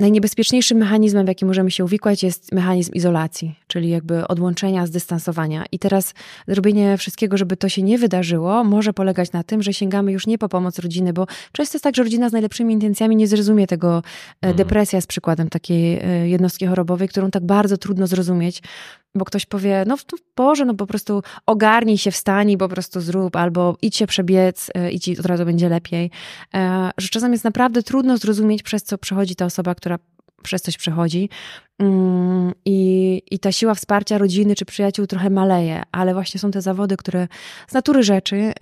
Najniebezpieczniejszym mechanizmem, w jaki możemy się uwikłać, jest mechanizm izolacji, czyli jakby odłączenia, zdystansowania. I teraz zrobienie wszystkiego, żeby to się nie wydarzyło, może polegać na tym, że sięgamy już nie po pomoc rodziny, bo często jest tak, że rodzina z najlepszymi intencjami nie zrozumie tego. Mhm. Depresja jest przykładem takiej e, jednostki chorobowej, którą tak bardzo trudno zrozumieć, bo ktoś powie, no Boże, no po prostu ogarnij się, wstań po prostu zrób, albo idź się przebiec e, i ci od razu będzie lepiej. Że czasem jest naprawdę trudno zrozumieć, przez co przechodzi ta osoba, która przez coś przechodzi. Mm, I, I ta siła wsparcia rodziny czy przyjaciół trochę maleje, ale właśnie są te zawody, które z natury rzeczy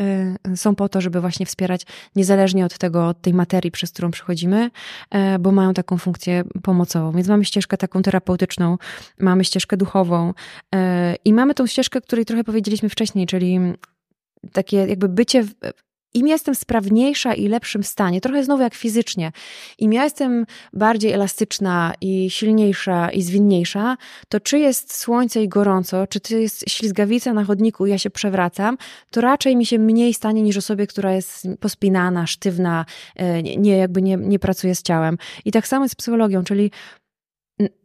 y, są po to, żeby właśnie wspierać niezależnie od tego, od tej materii, przez którą przechodzimy, y, bo mają taką funkcję pomocową. Więc mamy ścieżkę taką terapeutyczną, mamy ścieżkę duchową y, i mamy tą ścieżkę, której trochę powiedzieliśmy wcześniej, czyli takie jakby bycie im jestem sprawniejsza i lepszym stanie, trochę znowu jak fizycznie, im ja jestem bardziej elastyczna i silniejsza i zwinniejsza, to czy jest słońce i gorąco, czy to jest ślizgawica na chodniku i ja się przewracam, to raczej mi się mniej stanie niż osobie, która jest pospinana, sztywna, e, nie, jakby nie, nie pracuje z ciałem. I tak samo z psychologią, czyli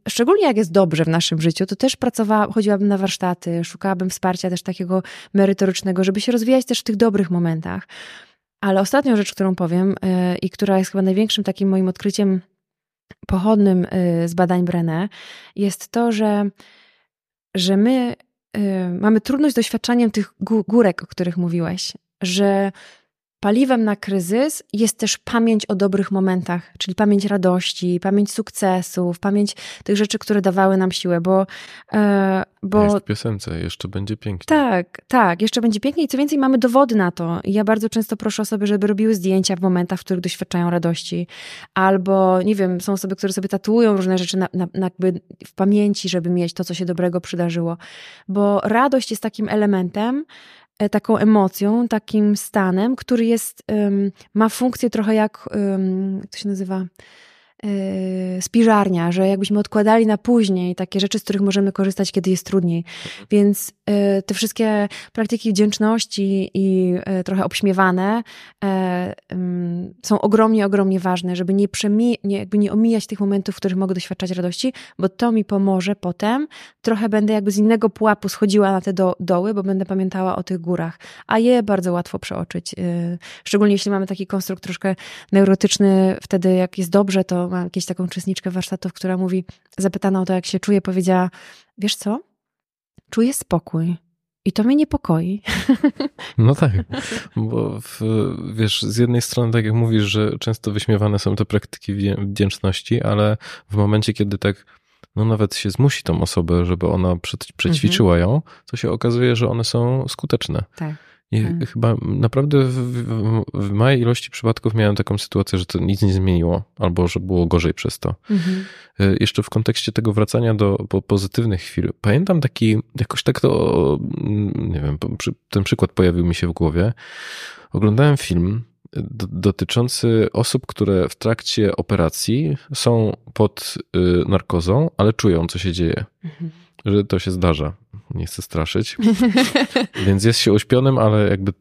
szczególnie jak jest dobrze w naszym życiu, to też pracowałam, chodziłabym na warsztaty, szukałabym wsparcia też takiego merytorycznego, żeby się rozwijać też w tych dobrych momentach. Ale ostatnią rzecz, którą powiem yy, i która jest chyba największym takim moim odkryciem pochodnym yy, z badań Brené, jest to, że, że my yy, mamy trudność z doświadczaniem tych górek, o których mówiłeś, że Paliwem na kryzys jest też pamięć o dobrych momentach, czyli pamięć radości, pamięć sukcesów, pamięć tych rzeczy, które dawały nam siłę, bo. E, bo jest w piosence, jeszcze będzie pięknie. Tak, tak, jeszcze będzie pięknie i co więcej, mamy dowody na to. I ja bardzo często proszę osoby, żeby robiły zdjęcia w momentach, w których doświadczają radości. Albo, nie wiem, są osoby, które sobie tatuują różne rzeczy na, na, na w pamięci, żeby mieć to, co się dobrego przydarzyło. Bo radość jest takim elementem, taką emocją, takim stanem, który jest, ma funkcję trochę jak, jak to się nazywa, spiżarnia, że jakbyśmy odkładali na później takie rzeczy, z których możemy korzystać, kiedy jest trudniej. Więc y, te wszystkie praktyki wdzięczności i y, trochę obśmiewane są ogromnie, ogromnie ważne, żeby nie, przemi- nie, jakby nie omijać tych momentów, w których mogę doświadczać radości, bo to mi pomoże potem. Trochę będę jakby z innego pułapu schodziła na te do, doły, bo będę pamiętała o tych górach, a je bardzo łatwo przeoczyć. Szczególnie jeśli mamy taki konstrukt troszkę neurotyczny, wtedy jak jest dobrze, to mam jakąś taką uczestniczkę warsztatów, która mówi, zapytana o to, jak się czuje, powiedziała, wiesz co, czuję spokój. I to mnie niepokoi. No tak, bo w, wiesz, z jednej strony, tak jak mówisz, że często wyśmiewane są te praktyki wdzięczności, ale w momencie, kiedy tak, no nawet się zmusi tą osobę, żeby ona przećwiczyła mhm. ją, to się okazuje, że one są skuteczne. Tak. I hmm. chyba naprawdę w, w, w, małej ilości przypadków miałem taką sytuację, że to nic nie zmieniło, albo że było gorzej przez to. Hmm. Jeszcze w kontekście tego wracania do pozytywnych chwil. Pamiętam taki, jakoś tak to, nie wiem, ten przykład pojawił mi się w głowie. Oglądałem film dotyczący osób, które w trakcie operacji są pod y, narkozą, ale czują, co się dzieje. Hmm że to się zdarza. Nie chcę straszyć. więc jest się uśpionym, ale jakby,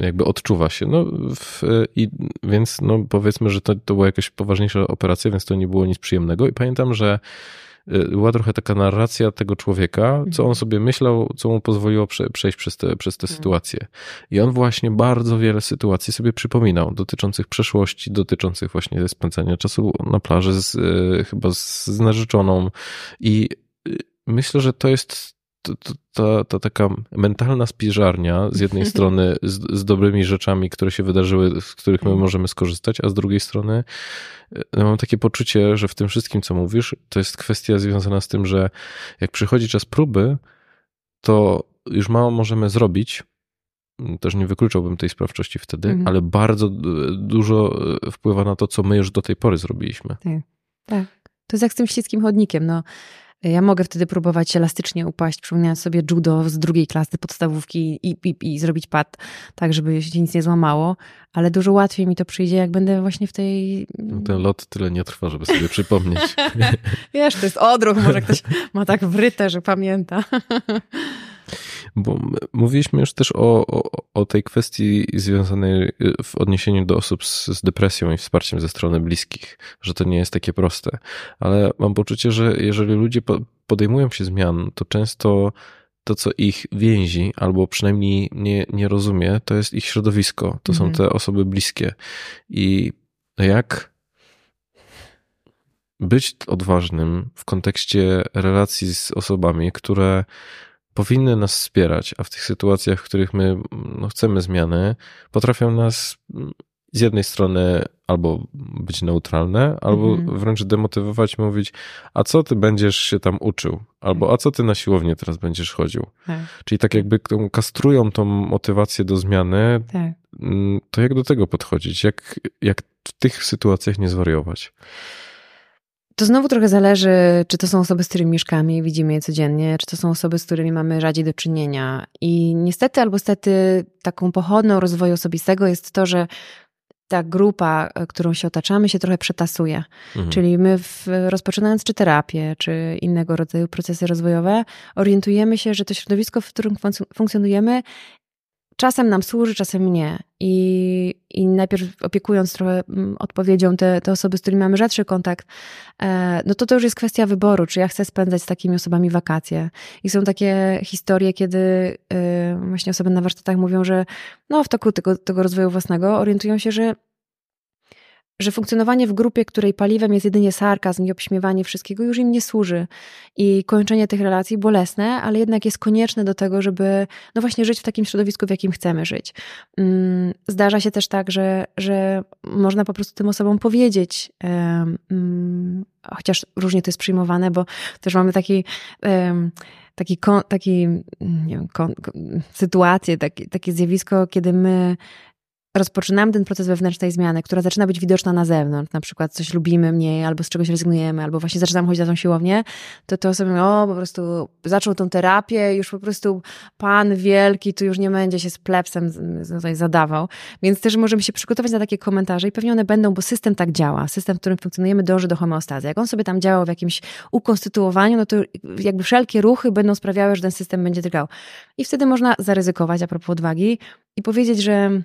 jakby odczuwa się. No, w, i, więc no, powiedzmy, że to, to była jakaś poważniejsza operacja, więc to nie było nic przyjemnego. I pamiętam, że y, była trochę taka narracja tego człowieka, co on sobie myślał, co mu pozwoliło prze, przejść przez te, przez te mhm. sytuacje. I on właśnie bardzo wiele sytuacji sobie przypominał, dotyczących przeszłości, dotyczących właśnie spędzania czasu na plaży z, y, chyba z, z narzeczoną. I myślę, że to jest ta, ta taka mentalna spiżarnia z jednej strony z, z, dobrymi rzeczami, które się wydarzyły, z których my mhm. możemy skorzystać, a z drugiej strony no mam takie poczucie, że w tym wszystkim, co mówisz, to jest kwestia związana z tym, że jak przychodzi czas próby, to już mało możemy zrobić. Też nie wykluczałbym tej sprawczości wtedy, mhm. ale bardzo dużo wpływa na to, co my już do tej pory zrobiliśmy. Tak. tak. To jest jak z tym śliskim chodnikiem. No, ja mogę wtedy próbować elastycznie upaść, przypominając sobie judo z drugiej klasy podstawówki i, i, i zrobić pad, tak żeby się nic nie złamało, ale dużo łatwiej mi to przyjdzie, jak będę właśnie w tej... No ten lot tyle nie trwa, żeby sobie przypomnieć. Wiesz, to jest odruch, może ktoś ma tak wryte, że pamięta. Bo mówiliśmy już też o, o, o tej kwestii związanej y, w odniesieniu do osób z, z, depresją i wsparciem ze strony bliskich, że to nie jest takie proste. Ale mam poczucie, że jeżeli ludzie podejmują się zmian, to często to, co ich więzi, albo przynajmniej nie, nie rozumie, to jest ich środowisko, to mhm. są te osoby bliskie. I jak być odważnym w kontekście relacji z osobami, które powinny nas wspierać, a w tych sytuacjach, w których my no, chcemy zmiany, potrafią nas z jednej strony albo być neutralne, albo mhm. wręcz demotywować, mówić, a co ty będziesz się tam uczył, albo a co ty na siłownię teraz będziesz chodził. Tak. Czyli tak jakby kastrują tą motywację do zmiany, tak. Mm, to jak do tego podchodzić? Jak, jak w tych sytuacjach nie zwariować? To znowu trochę zależy, czy to są osoby, z którymi mieszkamy i widzimy je codziennie, czy to są osoby, z którymi mamy rzadziej do czynienia. I niestety albo stety taką pochodną rozwoju osobistego jest to, że ta grupa, e, którą się otaczamy, się trochę przetasuje. Mhm. Czyli my, w, rozpoczynając czy terapię, czy innego rodzaju procesy rozwojowe, orientujemy się, że to środowisko, w którym funkcjonujemy, czasem nam służy, czasem nie. I, i najpierw opiekując trochę mm, odpowiedzią te, te osoby, z którymi mamy rzadszy kontakt, e, no to to już jest kwestia wyboru, czy ja chcę spędzać z takimi osobami wakacje. I są takie historie, kiedy e, właśnie osoby na warsztatach mówią, że no w toku tego, tego rozwoju własnego orientują się, że że funkcjonowanie w grupie, której paliwem jest jedynie sarkazm i obśmiewanie wszystkiego, już im nie służy. I kończenie tych relacji bolesne, ale jednak jest konieczne do tego, żeby no właśnie żyć w takim środowisku, w jakim chcemy żyć. Mm, zdarza się też tak, że, że można po prostu tym osobom powiedzieć, um, chociaż różnie to jest przyjmowane, bo też mamy taki taki, taki nie wiem, kon, sytuację, taki, takie zjawisko, kiedy my rozpoczynamy ten proces wewnętrznej zmiany, która zaczyna być widoczna na zewnątrz, na przykład coś lubimy mniej, albo z czegoś rezygnujemy, albo właśnie zaczynamy chodzić na tą siłownię, to to sobie, o, po prostu zaczął tą terapię, już po prostu pan wielki tu już nie będzie się z plepsem tutaj zadawał. Więc też możemy się przygotować na takie komentarze i pewnie one będą, bo system tak działa. System, w którym funkcjonujemy, dąży do homeostazy. Jak on sobie tam działał w jakimś ukonstytuowaniu, no to jakby wszelkie ruchy będą sprawiały, że ten system będzie drgał. I wtedy można zaryzykować a propos odwagi i powiedzieć, że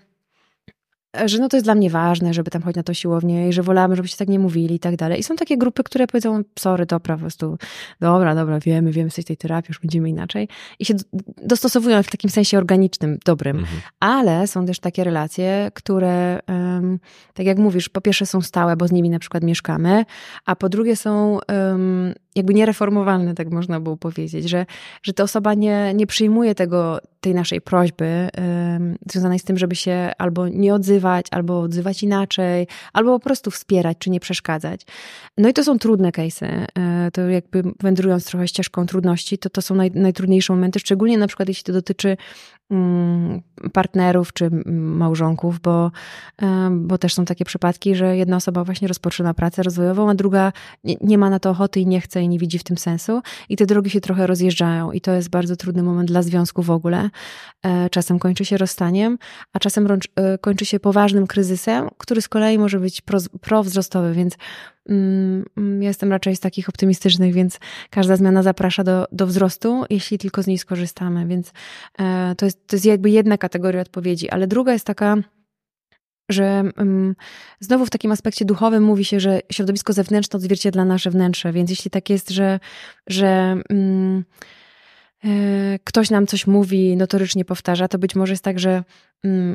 że no to jest dla mnie ważne, żeby tam chodzić na to siłownię i że wolałabym, żebyście tak nie mówili i tak dalej. I są takie grupy, które powiedzą, sorry, dobra, po prostu, dobra, dobra, wiemy, wiemy, jesteś tej terapii, już będziemy inaczej. I się dostosowują w takim sensie organicznym, dobrym. Mhm. Ale są też takie relacje, które, um, tak jak mówisz, po pierwsze są stałe, bo z nimi na przykład mieszkamy, a po drugie są um, jakby niereformowalne, tak można było powiedzieć, że, że ta osoba nie, nie przyjmuje tego, tej naszej prośby um, związanej z tym, żeby się albo nie odzywać, albo odzywać inaczej, albo po prostu wspierać, czy nie przeszkadzać. No i to są trudne case'y. E, to jakby wędrując trochę ścieżką trudności, to to są naj, najtrudniejsze momenty, szczególnie na przykład jeśli to dotyczy Mm, partnerów czy małżonków, bo, bo też są takie przypadki, że jedna osoba właśnie rozpoczyna pracę rozwojową, a druga nie, ma na to ochoty i nie chce nie widzi w tym sensu. I te drogi się trochę rozjeżdżają, i to jest bardzo trudny moment dla związku w ogóle. E, czasem kończy się rozstaniem, a czasem e, kończy się poważnym kryzysem, który z kolei może być prowzrostowy, więc Mm, mm, jestem raczej z takich optymistycznych, więc każda zmiana zaprasza do, do wzrostu, jeśli tylko z niej skorzystamy. Więc e, to jest, to jest jakby jedna kategoria odpowiedzi, ale druga jest taka, że um, znowu w takim aspekcie duchowym mówi się, że środowisko zewnętrzne odzwierciedla nasze wnętrze, więc jeśli tak jest, że, że um, ktoś nam coś mówi, notorycznie powtarza, to być może jest tak, że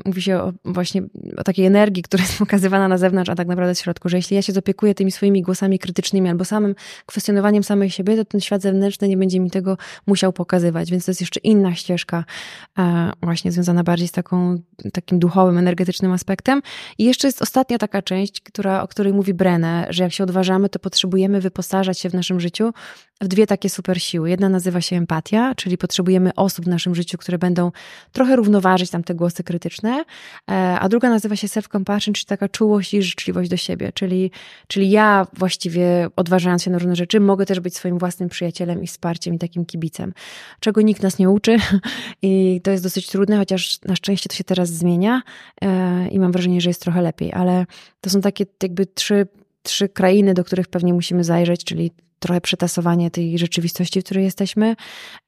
mówi się o, właśnie o takiej energii, która jest pokazywana na zewnątrz, a tak naprawdę w środku, że jeśli ja się zopiekuję tymi swoimi głosami krytycznymi albo samym kwestionowaniem samej siebie, to ten świat zewnętrzny nie będzie mi tego musiał pokazywać, więc to jest jeszcze inna ścieżka właśnie związana bardziej z taką, takim duchowym, energetycznym aspektem. I jeszcze jest ostatnia taka część, która, o której mówi Brenne, że jak się odważamy, to potrzebujemy wyposażać się w naszym życiu w dwie takie super siły. Jedna nazywa się empatia, czyli potrzebujemy osób w naszym życiu, które będą trochę równoważyć tam te głosy krytyczne, e, a druga nazywa się self-compassion, czyli taka czułość i życzliwość do siebie, czyli, czyli ja właściwie odważając się na różne rzeczy, mogę też być swoim własnym przyjacielem i wsparciem i takim kibicem, czego nikt nas nie uczy i to jest dosyć trudne, chociaż na szczęście to się teraz zmienia e, i mam wrażenie, że jest trochę lepiej, ale to są takie jakby trzy, trzy krainy, do których pewnie musimy zajrzeć, czyli trochę przetasowanie tej rzeczywistości, w której jesteśmy.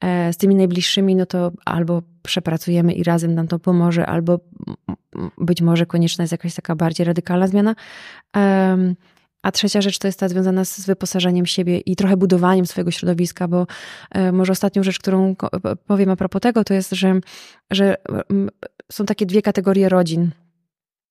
E, z tymi najbliższymi, no to albo przepracujemy i razem nam to pomoże, albo być może konieczna jest jakaś taka bardziej radykalna zmiana. A trzecia rzecz to jest ta związana z wyposażeniem siebie i trochę budowaniem swojego środowiska, bo e, może ostatnią rzecz, którą powiem a propos tego, to jest, że, że są takie dwie kategorie rodzin.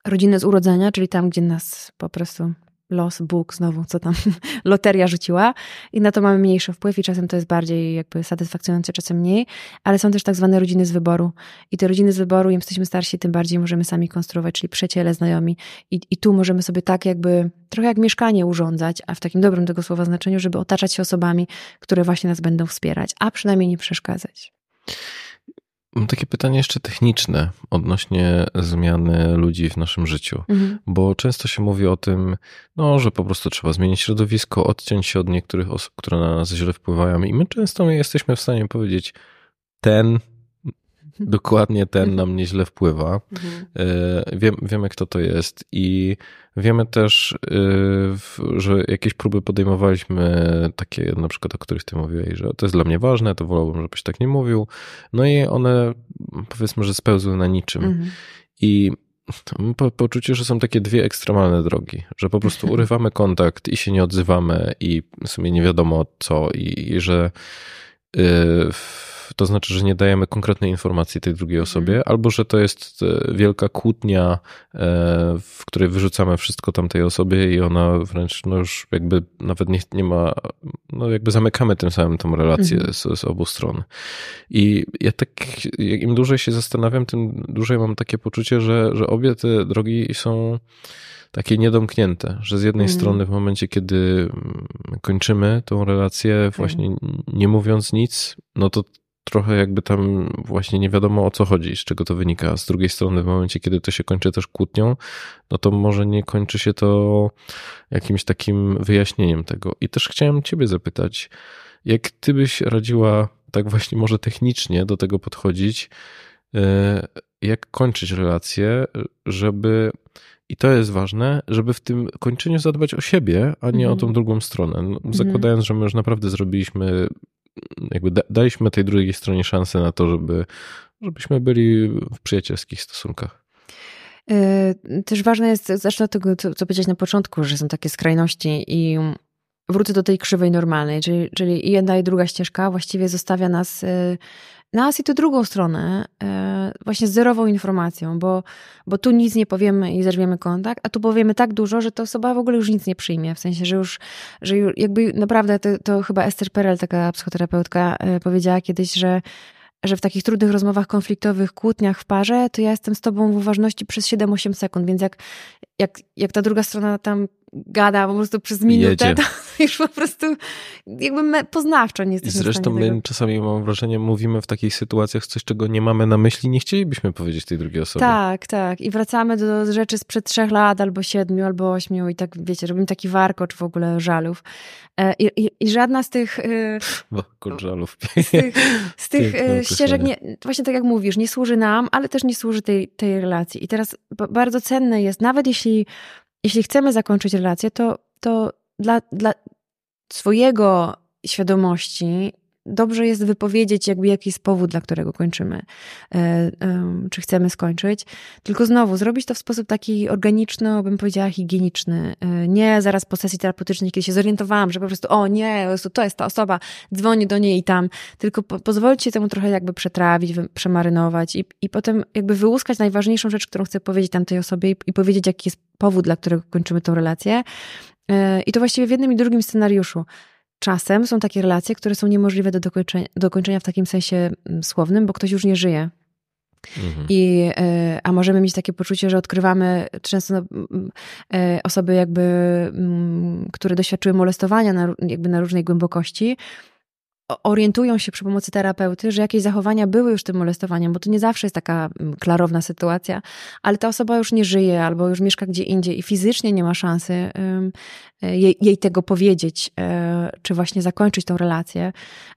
Rodziny z urodzenia, czyli tam, gdzie nas po prostu los, Bóg, znowu, co tam, loteria rzuciła. I na to mamy mniejszy wpływ i czasem to jest bardziej jakby satysfakcjonujące, czasem mniej, ale są też tak zwane rodziny z wyboru. I te rodziny z wyboru, im jesteśmy starsi, tym bardziej możemy sami konstruować, czyli przyjaciele, znajomi. I, i tu możemy sobie tak jakby, trochę jak mieszkanie urządzać, a w takim dobrym tego słowa znaczeniu, żeby otaczać się osobami, które właśnie nas będą wspierać, a przynajmniej nie przeszkadzać. Mam takie pytanie jeszcze techniczne odnośnie zmiany ludzi w naszym życiu, mhm. bo często się mówi o tym, no, że po prostu trzeba zmienić środowisko, odciąć się od niektórych osób, które na nas źle wpływają i my często jesteśmy w stanie powiedzieć, ten dokładnie ten nam nieźle wpływa. Mhm. E, wiem, wiemy, kto to jest i wiemy też, e, że jakieś próby podejmowaliśmy, takie na przykład, o których ty mówiłeś, że to jest dla mnie ważne, to wolałbym, żebyś tak nie mówił. No i one powiedzmy, że spełzły na niczym. Mhm. I po, poczucie, że są takie dwie ekstremalne drogi, że po prostu urywamy kontakt i się nie odzywamy i w sumie nie wiadomo co i, i że yy, to znaczy, że nie dajemy konkretnej informacji tej drugiej mhm. osobie, albo że to jest e, wielka kłótnia, e, w której wyrzucamy wszystko tamtej osobie i ona wręcz no już jakby nawet nie, nie ma, no jakby zamykamy tym samym tą relację mhm. z, z obu stron. I ja tak, im dłużej się zastanawiam, tym dłużej mam takie poczucie, że, że obie te drogi są takie niedomknięte, że z jednej mm. strony w momencie, kiedy kończymy tą relację, właśnie mm. nie mówiąc nic, no to trochę jakby tam właśnie nie wiadomo o co chodzi, z czego to wynika. Z drugiej strony, w momencie, kiedy to się kończy też kłótnią, no to może nie kończy się to jakimś takim wyjaśnieniem tego. I też chciałem Ciebie zapytać, jak Ty byś radziła tak właśnie może technicznie do tego podchodzić, e, jak kończyć relacje, żeby i to jest ważne, żeby w tym kończeniu zadbać o siebie, a nie mm. o tą drugą stronę. No, mhm. zakładając, mm. że my już naprawdę zrobiliśmy jakby daliśmy tej drugiej stronie szansę na to, żeby, żebyśmy byli w przyjacielskich stosunkach. Y, też ważne jest, zacznę od tego, co, co powiedziałeś na początku, że są takie skrajności i wrócę do tej krzywej normalnej, czyli, czyli jedna i druga ścieżka właściwie zostawia nas y, nas i tu drugą stronę, e, właśnie z zerową informacją, bo, bo tu nic nie powiemy i zerwiemy kontakt, a tu powiemy tak dużo, że ta osoba w ogóle już nic nie przyjmie. W sensie, że już, że już jakby naprawdę to, to chyba Esther Perel, taka psychoterapeutka, e, powiedziała kiedyś, że że w takich trudnych rozmowach konfliktowych, kłótniach w parze, to ja jestem z tobą w uważności przez 7-8 sekund, więc jak, jak, jak ta druga strona tam gada po prostu przez minutę, już po prostu jakby poznawczo nie jesteśmy I zresztą my tego. czasami mam wrażenie, mówimy w takich sytuacjach coś, czego nie mamy na myśli, nie chcielibyśmy powiedzieć tej drugiej osobie. Tak, tak. I wracamy do rzeczy sprzed trzech lat, albo siedmiu, albo ośmiu i tak, wiecie, robimy taki warkocz w ogóle żalów. E, I, i, i żadna z tych... Y, warkocz żalów. Z tych, z tych y, ścieżek, nie, właśnie tak jak mówisz, nie służy nam, ale też nie służy tej, tej relacji. I teraz bardzo cenne jest, nawet jeśli jeśli chcemy zakończyć relację, to, to dla, dla swojego świadomości dobrze jest wypowiedzieć, jakby jaki jest powód, dla którego kończymy, e, czy chcemy skończyć. Tylko znowu, zrobić to w sposób taki organiczny, bym powiedziała, higieniczny. E, nie zaraz po sesji terapeutycznej, kiedy się zorientowałam, że po prostu, o nie, to jest ta osoba, dzwonię do niej i tam. Tylko po, pozwolić się temu trochę jakby przetrawić, przemarynować i, i potem jakby wyłuskać najważniejszą rzecz, którą chcę powiedzieć tamtej osobie i, i powiedzieć, jaki jest powód, dla którego kończymy tą relację. E, I to właściwie w jednym i drugim scenariuszu. Czasem są takie relacje, które są niemożliwe do dokończenia, dokończenia w takim sensie mm, słownym, bo ktoś już nie żyje. Mhm. I, e, a możemy mieć takie poczucie, że odkrywamy często no, e, osoby, jakby, które doświadczyły molestowania na, jakby na różnej głębokości, orientują się przy pomocy terapeuty, że jakieś zachowania były już tym molestowaniem, bo to nie zawsze jest taka mm, klarowna sytuacja, ale ta osoba już nie żyje albo już mieszka gdzie indziej i fizycznie nie ma szansy jej, jej tego powiedzieć, e, czy właśnie zakończyć tą relację.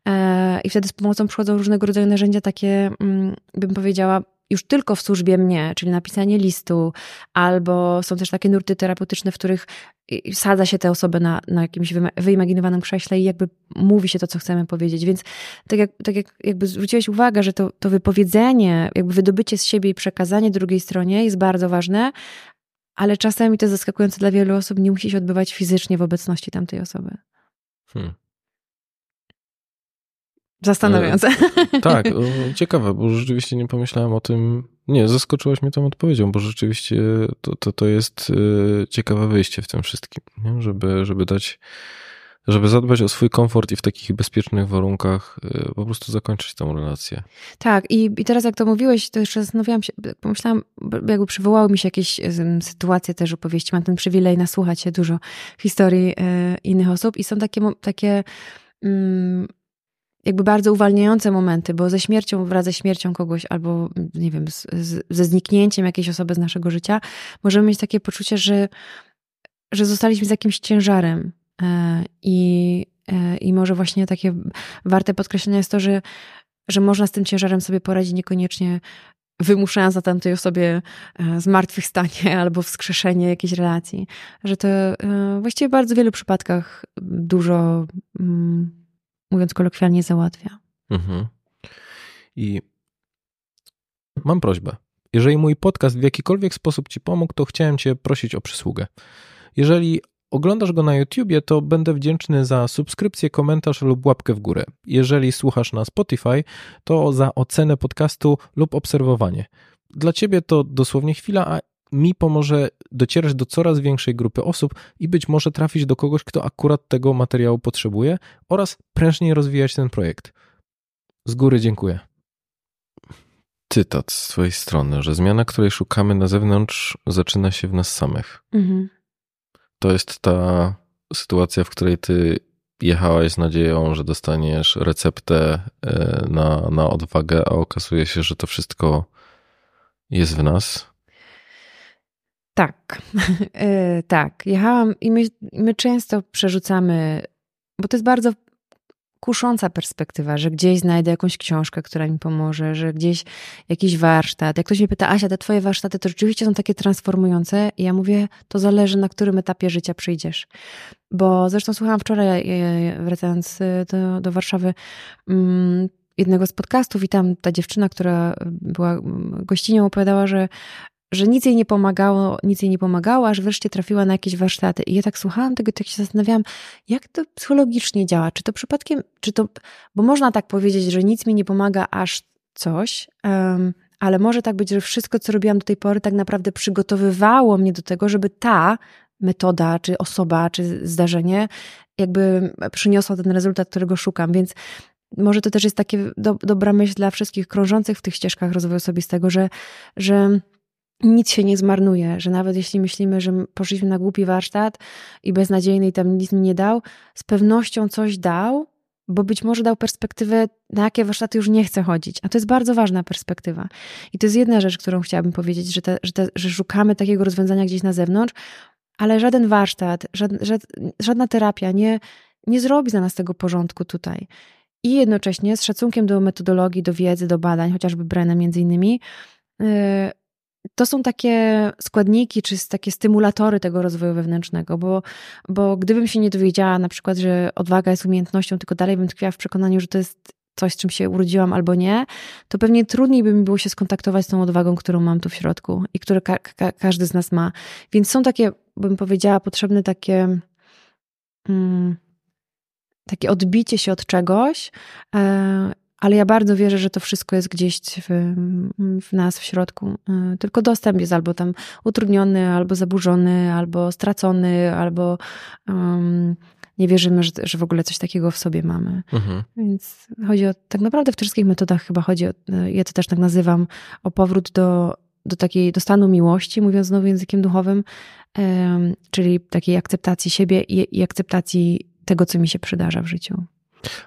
E, I wtedy z pomocą przychodzą różnego rodzaju narzędzia takie, mm, bym powiedziała, już tylko w służbie mnie, czyli napisanie listu, albo są też takie nurty terapeutyczne, w których sadza się tę osobę na, na jakimś wyimaginowanym krześle i jakby mówi się to, co chcemy powiedzieć. Więc tak jak, tak jak jakby zwróciłeś uwagę, że to, to wypowiedzenie, jakby wydobycie z siebie i przekazanie drugiej stronie jest bardzo ważne, ale czasami to zaskakujące dla wielu osób nie musi się odbywać fizycznie w obecności tamtej osoby. Hmm. Zastanawiające. E, tak, ciekawe, bo rzeczywiście nie pomyślałem o tym. Nie, zaskoczyłaś mnie tą odpowiedzią, bo rzeczywiście to, to, to jest e, ciekawe wyjście w tym wszystkim, nie? Żeby, żeby dać, żeby zadbać o swój komfort i w takich bezpiecznych warunkach e, po prostu zakończyć tą relację. Tak, i, i teraz jak to mówiłeś, to jeszcze zastanawiałam się, pomyślałam, jakby przywołały mi się jakieś sytuacje też opowieści. Mam ten przywilej nasłuchać się dużo historii innych osób i są takie, takie mm, jakby bardzo uwalniające momenty, bo ze śmiercią, wraz ze śmiercią kogoś albo, nie wiem, z, z, ze zniknięciem jakiejś osoby z naszego życia, możemy mieć takie poczucie, że, że zostaliśmy z jakimś ciężarem. E, I, e, I może właśnie takie warte podkreślenia jest to, że, że można z tym ciężarem sobie poradzić niekoniecznie wymuszając na tamtej osobie e, zmartwychwstanie albo wskrzeszenie jakiejś relacji. Że to właściwie w bardzo wielu przypadkach dużo mm, mówiąc kolokwialnie, załatwia. Mhm. I mam prośbę. Jeżeli mój podcast w jakikolwiek sposób Ci pomógł, to chciałem Cię prosić o przysługę. Jeżeli oglądasz go na YouTubie, to będę wdzięczny za subskrypcję, komentarz lub łapkę w górę. Jeżeli słuchasz na Spotify, to za ocenę podcastu lub obserwowanie. Dla Ciebie to dosłownie chwila, a mi pomoże docierać do coraz większej grupy osób i być może trafić do kogoś, kto akurat tego materiału potrzebuje oraz prężniej rozwijać ten projekt. Z góry dziękuję. Cytat z Twojej strony, że zmiana, której szukamy na zewnątrz, zaczyna się w nas samych. Mhm. To jest ta sytuacja, w której Ty jechałaś z nadzieją, że dostaniesz receptę e, na, na odwagę, a okazuje się, że to wszystko jest w nas tak, e, tak. Jechałam i my, my często przerzucamy, bo to jest bardzo kusząca perspektywa, że gdzieś znajdę jakąś książkę, która mi pomoże, że gdzieś jakiś warsztat. Jak ktoś mnie pyta, Asia, te twoje warsztaty to rzeczywiście są takie transformujące? I ja mówię, to zależy na którym etapie życia przyjdziesz. Bo zresztą słuchałam wczoraj, e, wracając e, do, do Warszawy, mm, jednego z podcastów i tam ta dziewczyna, która była gościnią, opowiadała, że że nic jej nie pomagało, nic jej nie pomagało, aż wreszcie trafiła na jakieś warsztaty. I ja tak słuchałam tego, tak się zastanawiałam, jak to psychologicznie działa. Czy to przypadkiem, czy to, bo można tak powiedzieć, że nic mi nie pomaga, aż coś, um, ale może tak być, że wszystko, co robiłam do tej pory, tak naprawdę przygotowywało mnie do tego, żeby ta metoda, czy osoba, czy zdarzenie jakby przyniosła ten rezultat, którego szukam. Więc może to też jest takie do, dobra myśl dla wszystkich krążących w tych ścieżkach rozwoju osobistego, że, że nic się nie zmarnuje, że nawet jeśli myślimy, że poszliśmy na głupi warsztat i beznadziejny i tam nic mi nie dał, z pewnością coś dał, bo być może dał perspektywę, na jakie warsztaty już nie chcę chodzić. A to jest bardzo ważna perspektywa. I to jest jedna rzecz, którą chciałabym powiedzieć, że, te, że, te, że szukamy takiego rozwiązania gdzieś na zewnątrz, ale żaden warsztat, żadna, żadna terapia nie, nie zrobi za nas tego porządku tutaj. I jednocześnie z szacunkiem do metodologii, do wiedzy, do badań, chociażby Brenna między innymi, yy, to są takie składniki, czy takie stymulatory tego rozwoju wewnętrznego, bo, bo gdybym się nie dowiedziała na przykład, że odwaga jest umiejętnością, tylko dalej bym tkwiła w przekonaniu, że to jest coś, z czym się urodziłam albo nie, to pewnie trudniej by mi było się skontaktować z tą odwagą, którą mam tu w środku i którą ka ka każdy z nas ma. Więc są takie, bym powiedziała, potrzebne takie. Mm, takie odbicie się od czegoś, e, ale ja bardzo wierzę, że to wszystko jest gdzieś w, w, nas w środku. Y, tylko dostęp jest albo tam utrudniony, albo zaburzony, albo stracony, albo um, nie wierzymy, że, że w ogóle coś takiego w sobie mamy. Mhm. Więc chodzi o, tak naprawdę w wszystkich metodach chyba chodzi o, ja to też tak nazywam, o powrót do, do takiej, do stanu miłości, mówiąc znowu językiem duchowym, um, czyli takiej akceptacji siebie i, i akceptacji tego, co mi się przydarza w życiu.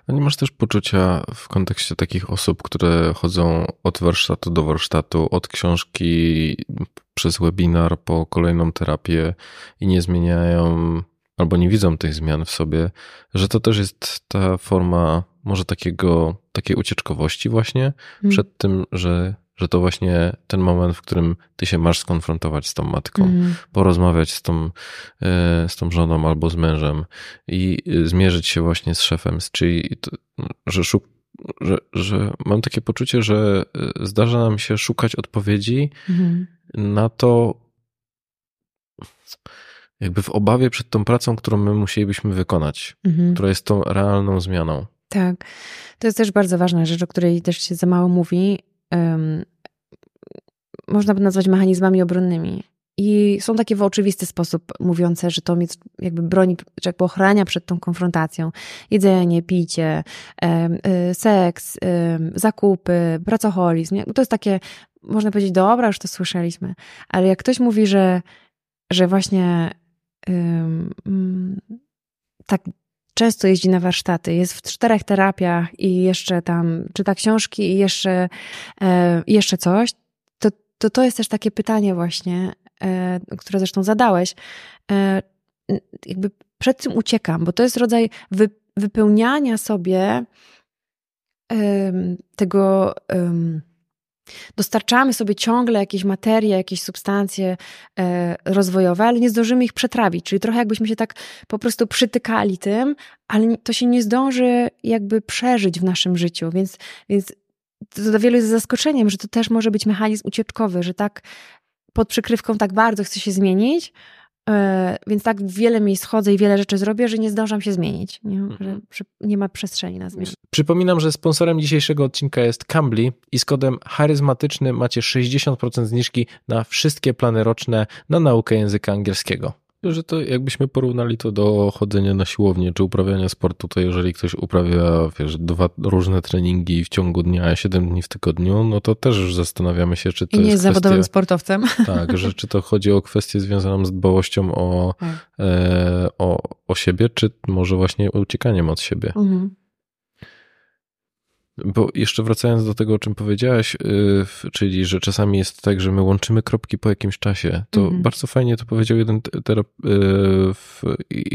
A nie masz też poczucia w kontekście takich osób, które chodzą od warsztatu do warsztatu, od książki przez webinar po kolejną terapię i nie zmieniają albo nie widzą tych zmian w sobie, że to też jest ta forma może takiego, takiej ucieczkowości właśnie hmm. przed tym, że, że to właśnie ten moment, w którym ty się masz skonfrontować z tą matką, mm. porozmawiać z tą, e, z tą żoną albo z mężem i zmierzyć się właśnie z szefem, czyli to, że, szuk, że, że mam takie poczucie, że e, zdarza nam się szukać odpowiedzi mm. na to, jakby w obawie przed tą pracą, którą my musielibyśmy wykonać, mm. która jest tą realną zmianą. Tak. To jest też bardzo ważna rzecz, o której też się za mało mówi. Um, można by nazwać mechanizmami obronnymi. I są takie w oczywisty sposób mówiące, że to mnie jakby broni, że jakby ochrania przed tą konfrontacją. Jedzenie, picie, y, seks, zakupy, pracoholizm. To jest takie, można powiedzieć, dobra, już to słyszeliśmy. Ale jak ktoś mówi, że, że właśnie um, tak często jeździ na warsztaty, jest w czterech terapiach i jeszcze tam czyta książki i jeszcze, e, jeszcze coś, to, to to jest też takie pytanie właśnie, e, które zresztą zadałeś. E, jakby przed tym uciekam, bo to jest rodzaj wy, wypełniania sobie tego dostarczamy sobie ciągle jakieś materie, jakieś substancje e, rozwojowe, ale nie zdążymy ich przetrawić. Czyli trochę jakbyśmy się tak po prostu przytykali tym, ale to się nie zdąży jakby przeżyć w naszym życiu. Więc, więc to dla wielu jest zaskoczeniem, że to też może być mechanizm ucieczkowy, że tak pod przykrywką tak bardzo chce się zmienić, więc tak wiele miejsc chodzę i wiele rzeczy zrobię, że nie zdążam się zmienić. Nie, mhm. że nie ma przestrzeni na zmianę. Przypominam, że sponsorem dzisiejszego odcinka jest Cambly i z kodem charyzmatyczny macie 60% zniżki na wszystkie plany roczne na naukę języka angielskiego że to jakbyśmy porównali to do chodzenia na siłownię czy uprawiania sportu, to jeżeli ktoś uprawia, wiesz, dwa różne treningi w ciągu dnia, siedem dni w tygodniu, no to też już zastanawiamy się, czy to I nie jest, jest zawodowym sportowcem. Tak, że czy to chodzi o kwestię związaną z dbałością o, tak. e, o, o siebie, czy może właśnie uciekaniem od siebie. Mhm. Bo jeszcze wracając do tego, o czym powiedziałaś, yy, czyli że czasami jest tak, że my łączymy kropki po jakimś czasie, to mm -hmm. bardzo fajnie to powiedział jeden yy,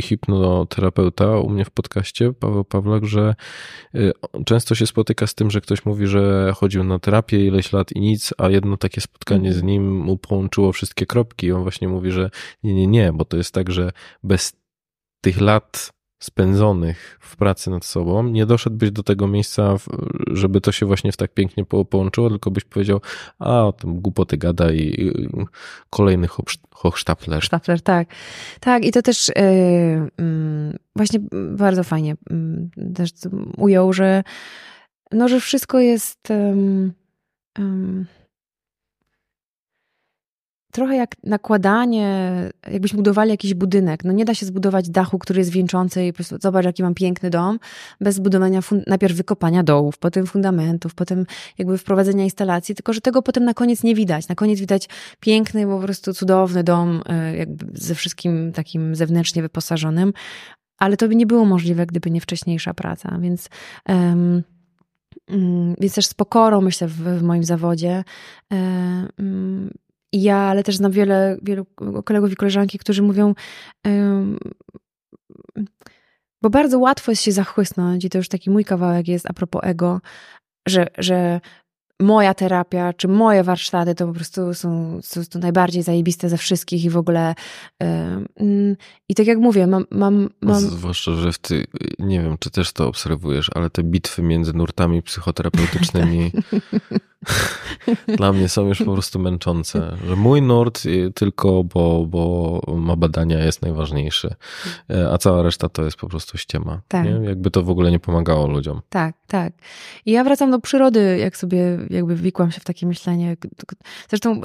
hipnoterapeuta u mnie w podcaście, Paweł Pawlak, że yy, często się spotyka z tym, że ktoś mówi, że chodził na terapię ileś lat i nic, a jedno takie spotkanie mm -hmm. z nim mu połączyło wszystkie kropki. I on właśnie mówi, że nie, nie, nie, bo to jest tak, że bez tych lat spędzonych w pracy nad sobą, nie doszedłbyś do tego miejsca, żeby to się właśnie w tak pięknie połączyło, tylko byś powiedział, a o tym głupoty gada i kolejny hochsztapler. Sztapler, tak. Tak, i to też yy, właśnie bardzo fajnie yy, też ujął, że no, że wszystko jest trochę jak nakładanie, jakbyśmy budowali jakiś budynek. No nie da się zbudować dachu, który jest wieńczący i po prostu zobacz, jaki mam piękny dom, bez zbudowania najpierw wykopania dołów, potem fundamentów, potem jakby wprowadzenia instalacji, tylko że tego potem na koniec nie widać. Na koniec widać piękny, po prostu cudowny dom, e, jakby ze wszystkim takim zewnętrznie wyposażonym, ale to by nie było możliwe, gdyby nie wcześniejsza praca, więc... Um, więc też z pokorą, myślę, w, w moim zawodzie e, i ja, ale też znam wiele, wielu kolegów i koleżanki, którzy mówią, bo bardzo łatwo jest się zachłysnąć, i to już taki mój kawałek jest a propos ego, że, że moja terapia, czy moje warsztaty to po prostu są, są, są najbardziej zajebiste ze wszystkich i w ogóle yy, i tak jak mówię, mam, mam, mam... Zwłaszcza, że w ty, nie wiem, czy też to obserwujesz, ale te bitwy między nurtami psychoterapeutycznymi dla mnie są już po prostu męczące. Że mój nurt tylko, bo, bo ma badania jest najważniejszy, e, a cała reszta to jest po prostu ściema. Tak. Nie? Jakby to w ogóle nie pomagało ludziom. Tak, tak. I ja wracam do przyrody, jak sobie jakby wikłam się w takie myślenie. Zresztą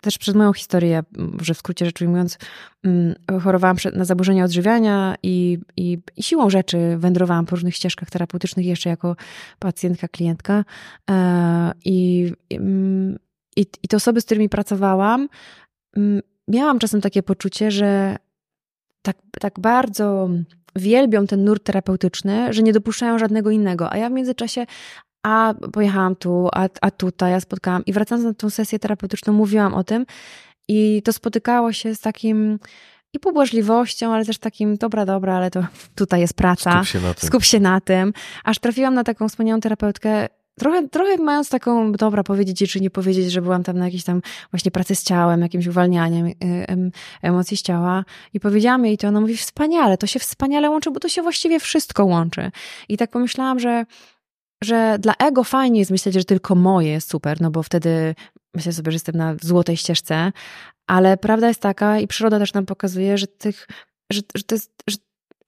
też przez moją historię, że w skrócie rzecz ujmując, mm, chorowałam na zaburzenia odżywiania i, i, i siłą rzeczy wędrowałam po różnych ścieżkach terapeutycznych jeszcze jako pacjentka, klientka e, i i, i te osoby, z którymi pracowałam, miałam czasem takie poczucie, że tak, tak bardzo wielbią ten nurt terapeutyczny, że nie dopuszczają żadnego innego. A ja w międzyczasie a pojechałam tu, a, a tutaj, ja spotkałam i wracając na tą sesję terapeutyczną, mówiłam o tym i to spotykało się z takim i pobłażliwością, ale też takim, dobra, dobra, ale to tutaj jest praca. Skup się na tym. Skup się na tym. Aż trafiłam na taką wspaniałą terapeutkę, trochę, trochę mając taką, dobra, powiedzieć czy nie powiedzieć, że byłam tam na jakiejś tam właśnie pracy z ciałem, jakimś uwalnianiem y, emocji z ciała i powiedziałam jej to, ona mówi wspaniale, to się wspaniale łączy, bo to się właściwie wszystko łączy. I tak pomyślałam, że że dla ego fajnie jest myśleć, że tylko moje jest super, no bo wtedy myślę sobie, że jestem na złotej ścieżce, ale prawda jest taka i przyroda też nam pokazuje, że tych, że, że, jest, że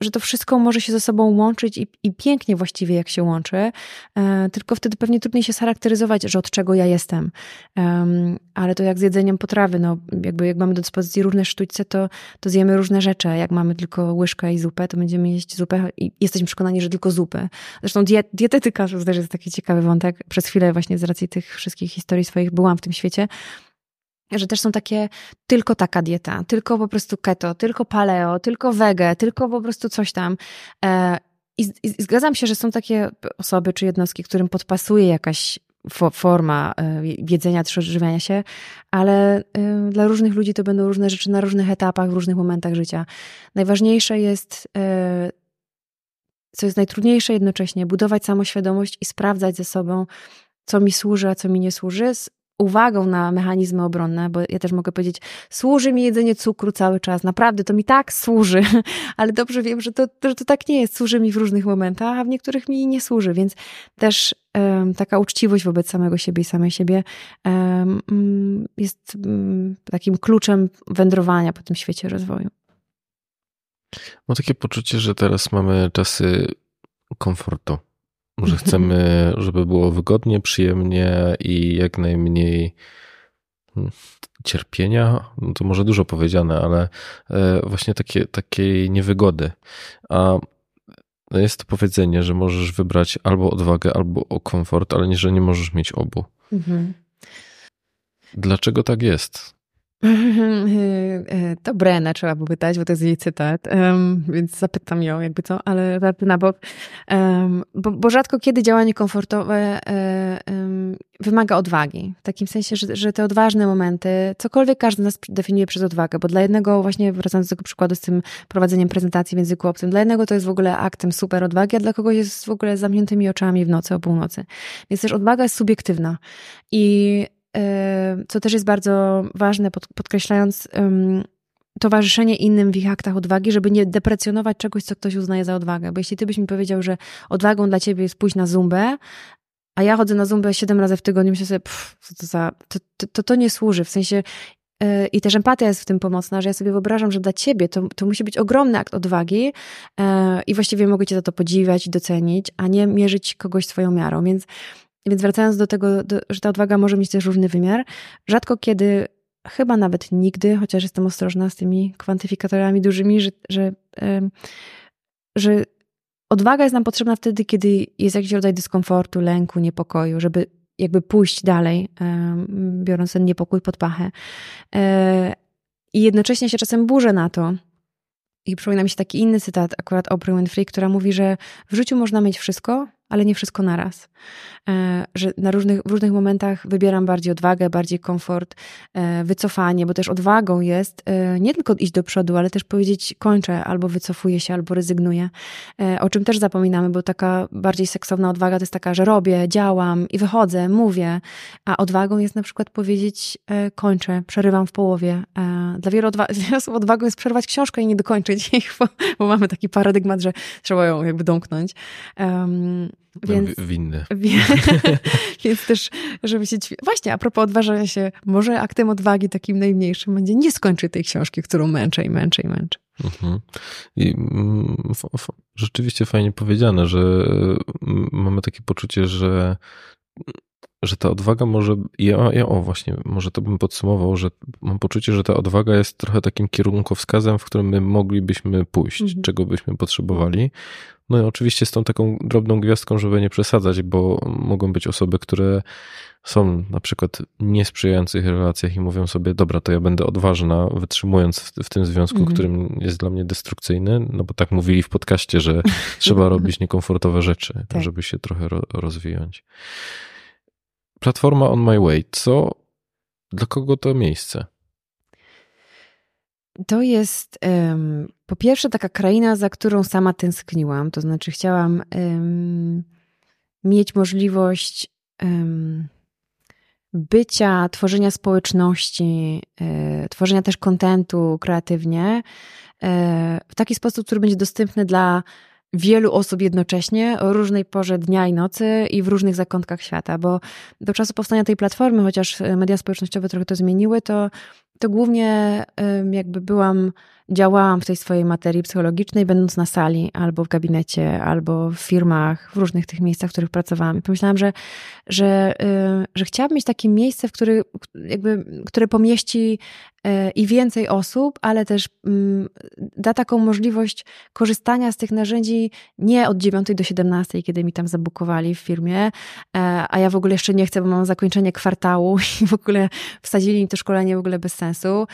że to wszystko może się ze sobą łączyć i, i pięknie właściwie jak się łączy, e, tylko wtedy pewnie trudniej się scharakteryzować, że od czego ja jestem. Um, ale to jak z jedzeniem potrawy, no jakby jak mamy do dyspozycji różne sztućce, to, to zjemy różne rzeczy. Jak mamy tylko łyżkę i zupę, to będziemy jeść zupę i jesteśmy przekonani, że tylko zupę. Zresztą diet, dietetyka to też jest taki ciekawy wątek. Przez chwilę właśnie z racji tych wszystkich historii swoich byłam w tym świecie że też są takie tylko taka dieta, tylko po prostu keto, tylko paleo, tylko wege, tylko po prostu coś tam. E, I, i zgadzam się, że są takie osoby czy jednostki, którym podpasuje jakaś forma e, jedzenia czy odżywiania się, ale e, dla różnych ludzi to będą różne rzeczy na różnych etapach, w różnych momentach życia. Najważniejsze jest, co jest najtrudniejsze jednocześnie, budować samoświadomość i sprawdzać ze sobą, co mi służy, a co mi nie służy, uwagą na mechanizmy obronne, bo ja też mogę powiedzieć, służy mi jedzenie cukru cały czas, naprawdę to mi tak służy, ale dobrze wiem, że to, że to tak nie jest, służy mi w różnych momentach, a w niektórych mi nie służy, więc też um, taka uczciwość wobec samego siebie i samej siebie um, jest um, takim kluczem wędrowania po tym świecie rozwoju. Mam takie poczucie, że teraz mamy czasy komfortu że chcemy, żeby było wygodnie, przyjemnie i jak najmniej hmm, cierpienia, no to może dużo powiedziane, ale e, właśnie takie, takiej niewygody. A jest to powiedzenie, że możesz wybrać albo odwagę, albo o komfort, ale nie, że nie możesz mieć obu. Mhm. Dlaczego tak jest? To Brenę trzeba pytać, bo to jest jej cytat, um, więc zapytam ją jakby co, ale żarty na bok. Um, bo, bo, rzadko kiedy działanie komfortowe um, wymaga odwagi. W takim sensie, że, że, te odważne momenty, cokolwiek każdy nas definiuje przez odwagę, bo dla jednego, właśnie wracając do tego przykładu z tym prowadzeniem prezentacji w języku obcym, dla jednego to jest w ogóle aktem super odwagi, a dla kogoś jest w ogóle z zamkniętymi oczami w nocy o północy. Więc też odwaga jest subiektywna. I co też jest bardzo ważne, podkreślając towarzyszenie innym w ich aktach odwagi, żeby nie deprecjonować czegoś, co ktoś uznaje za odwagę. Bo jeśli ty byś mi powiedział, że odwagą dla ciebie jest pójść na zumbę, a ja chodzę na zumbę siedem razy w tygodniu, myślę sobie, pff, co to, za, to, to, to, to nie służy. W sensie yy, i też empatia jest w tym pomocna, że ja sobie wyobrażam, że dla ciebie to, to musi być ogromny akt odwagi yy, i właściwie mogę cię za to podziwiać i docenić, a nie mierzyć kogoś swoją miarą. Więc więc wracając do tego, do, że ta odwaga może mieć też różny wymiar, rzadko kiedy, chyba nawet nigdy, chociaż jestem ostrożna z tymi kwantyfikatorami dużymi, że, że, że odwaga jest nam potrzebna wtedy, kiedy jest jakiś rodzaj dyskomfortu, lęku, niepokoju, żeby jakby pójść dalej, biorąc ten niepokój pod pachę. E, I jednocześnie się czasem burzę na to, i przypomina mi się taki inny cytat akurat Oprah Winfrey, która mówi, że w życiu można mieć wszystko, ale nie wszystko naraz. E, że na różnych, w różnych momentach wybieram bardziej odwagę, bardziej komfort, e, wycofanie, bo też odwagą jest e, nie tylko iść do przodu, ale też powiedzieć kończę, albo wycofuję się, albo rezygnuję. O czym też zapominamy, bo taka bardziej seksowna odwaga to jest taka, że robię, działam i wychodzę, mówię, a odwagą jest na przykład powiedzieć kończę, przerywam w połowie. Dla wielu, odwa osób odwagą jest przerwać książkę i nie dokończyć ich, bo, bo mamy taki paradygmat, że trzeba ją jakby domknąć. Więc, winny. więc też, żeby się... Właśnie, a propos odważania się, może aktem odwagi takim najmniejszym będzie nie skończy tej książki, którą męczę i męczę i męczę. Mhm. I mm, rzeczywiście fajnie powiedziane, że mm, mamy takie poczucie, że że ta odwaga może, ja, ja o właśnie, może to bym podsumował, że mam poczucie, że ta odwaga jest trochę takim kierunkowskazem, w którym my moglibyśmy pójść, mhm. czego byśmy potrzebowali. No i oczywiście z tą taką drobną gwiazdką, żeby nie przesadzać, bo mogą być osoby, które są na przykład niesprzyjających relacjach i mówią sobie, dobra, to ja będę odważna, wytrzymując w, w tym związku, mhm. którym jest dla mnie destrukcyjny, no bo tak mówili w podcaście, że trzeba robić niekomfortowe rzeczy, tak. żeby się trochę ro, rozwijać. Platforma On My Way, co, dla kogo to miejsce? To jest um, po pierwsze taka kraina, za którą sama tęskniłam. To znaczy, chciałam um, mieć możliwość um, bycia, tworzenia społeczności, y, tworzenia też kontentu kreatywnie y, w taki sposób, który będzie dostępny dla wielu osób jednocześnie o różnej porze dnia i nocy i w różnych zakątkach świata, bo do czasu powstania tej platformy, chociaż media społecznościowe trochę to zmieniły, to, to głównie jakby byłam działałam w tej swojej materii psychologicznej, będąc na sali, albo w gabinecie, albo w firmach, w różnych tych miejscach, w których pracowałam. I pomyślałam, że, że, y, że chciałabym mieć takie miejsce, w którym, jakby, które pomieści y, i więcej osób, ale też mm, da taką możliwość korzystania z tych narzędzi nie od 9 do 17, kiedy mi tam zabukowali w firmie, e, a ja w ogóle jeszcze nie chcę, bo mam zakończenie kwartału i w ogóle wsadzili mi to szkolenie w ogóle bez sensu.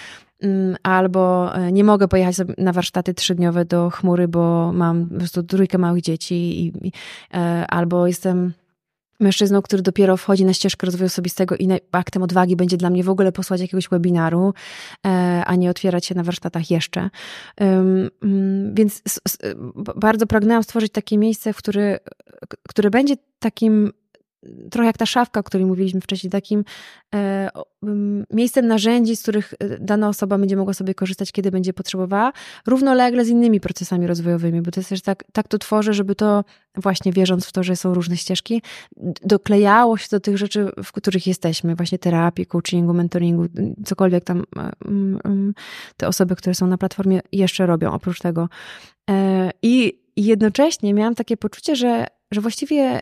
Mm, albo e, nie mogę pojechać na warsztaty trzydniowe do chmury, bo mam po prostu trójkę małych dzieci, i, i, e, albo jestem mężczyzną, który dopiero wchodzi na ścieżkę rozwoju osobistego i aktem odwagi będzie dla mnie w ogóle posłać jakiegoś webinaru, e, a nie otwierać się na warsztatach jeszcze. Mm, więc bardzo pragnęłam stworzyć takie miejsce, w który, które będzie takim trochę jak ta szafka, o której mówiliśmy wcześniej, takim e, miejscem narzędzi, z których e, dana osoba będzie mogła sobie korzystać, kiedy będzie potrzebowała, równolegle z innymi procesami rozwojowymi, bo to jest też tak, tak to tworzę, żeby to właśnie wierząc w to, że są różne ścieżki, doklejało się do tych rzeczy, w których jesteśmy, właśnie terapii, coachingu, mentoringu, cokolwiek tam e, te osoby, które są na platformie jeszcze robią oprócz tego. I jednocześnie miałam takie poczucie, że, że właściwie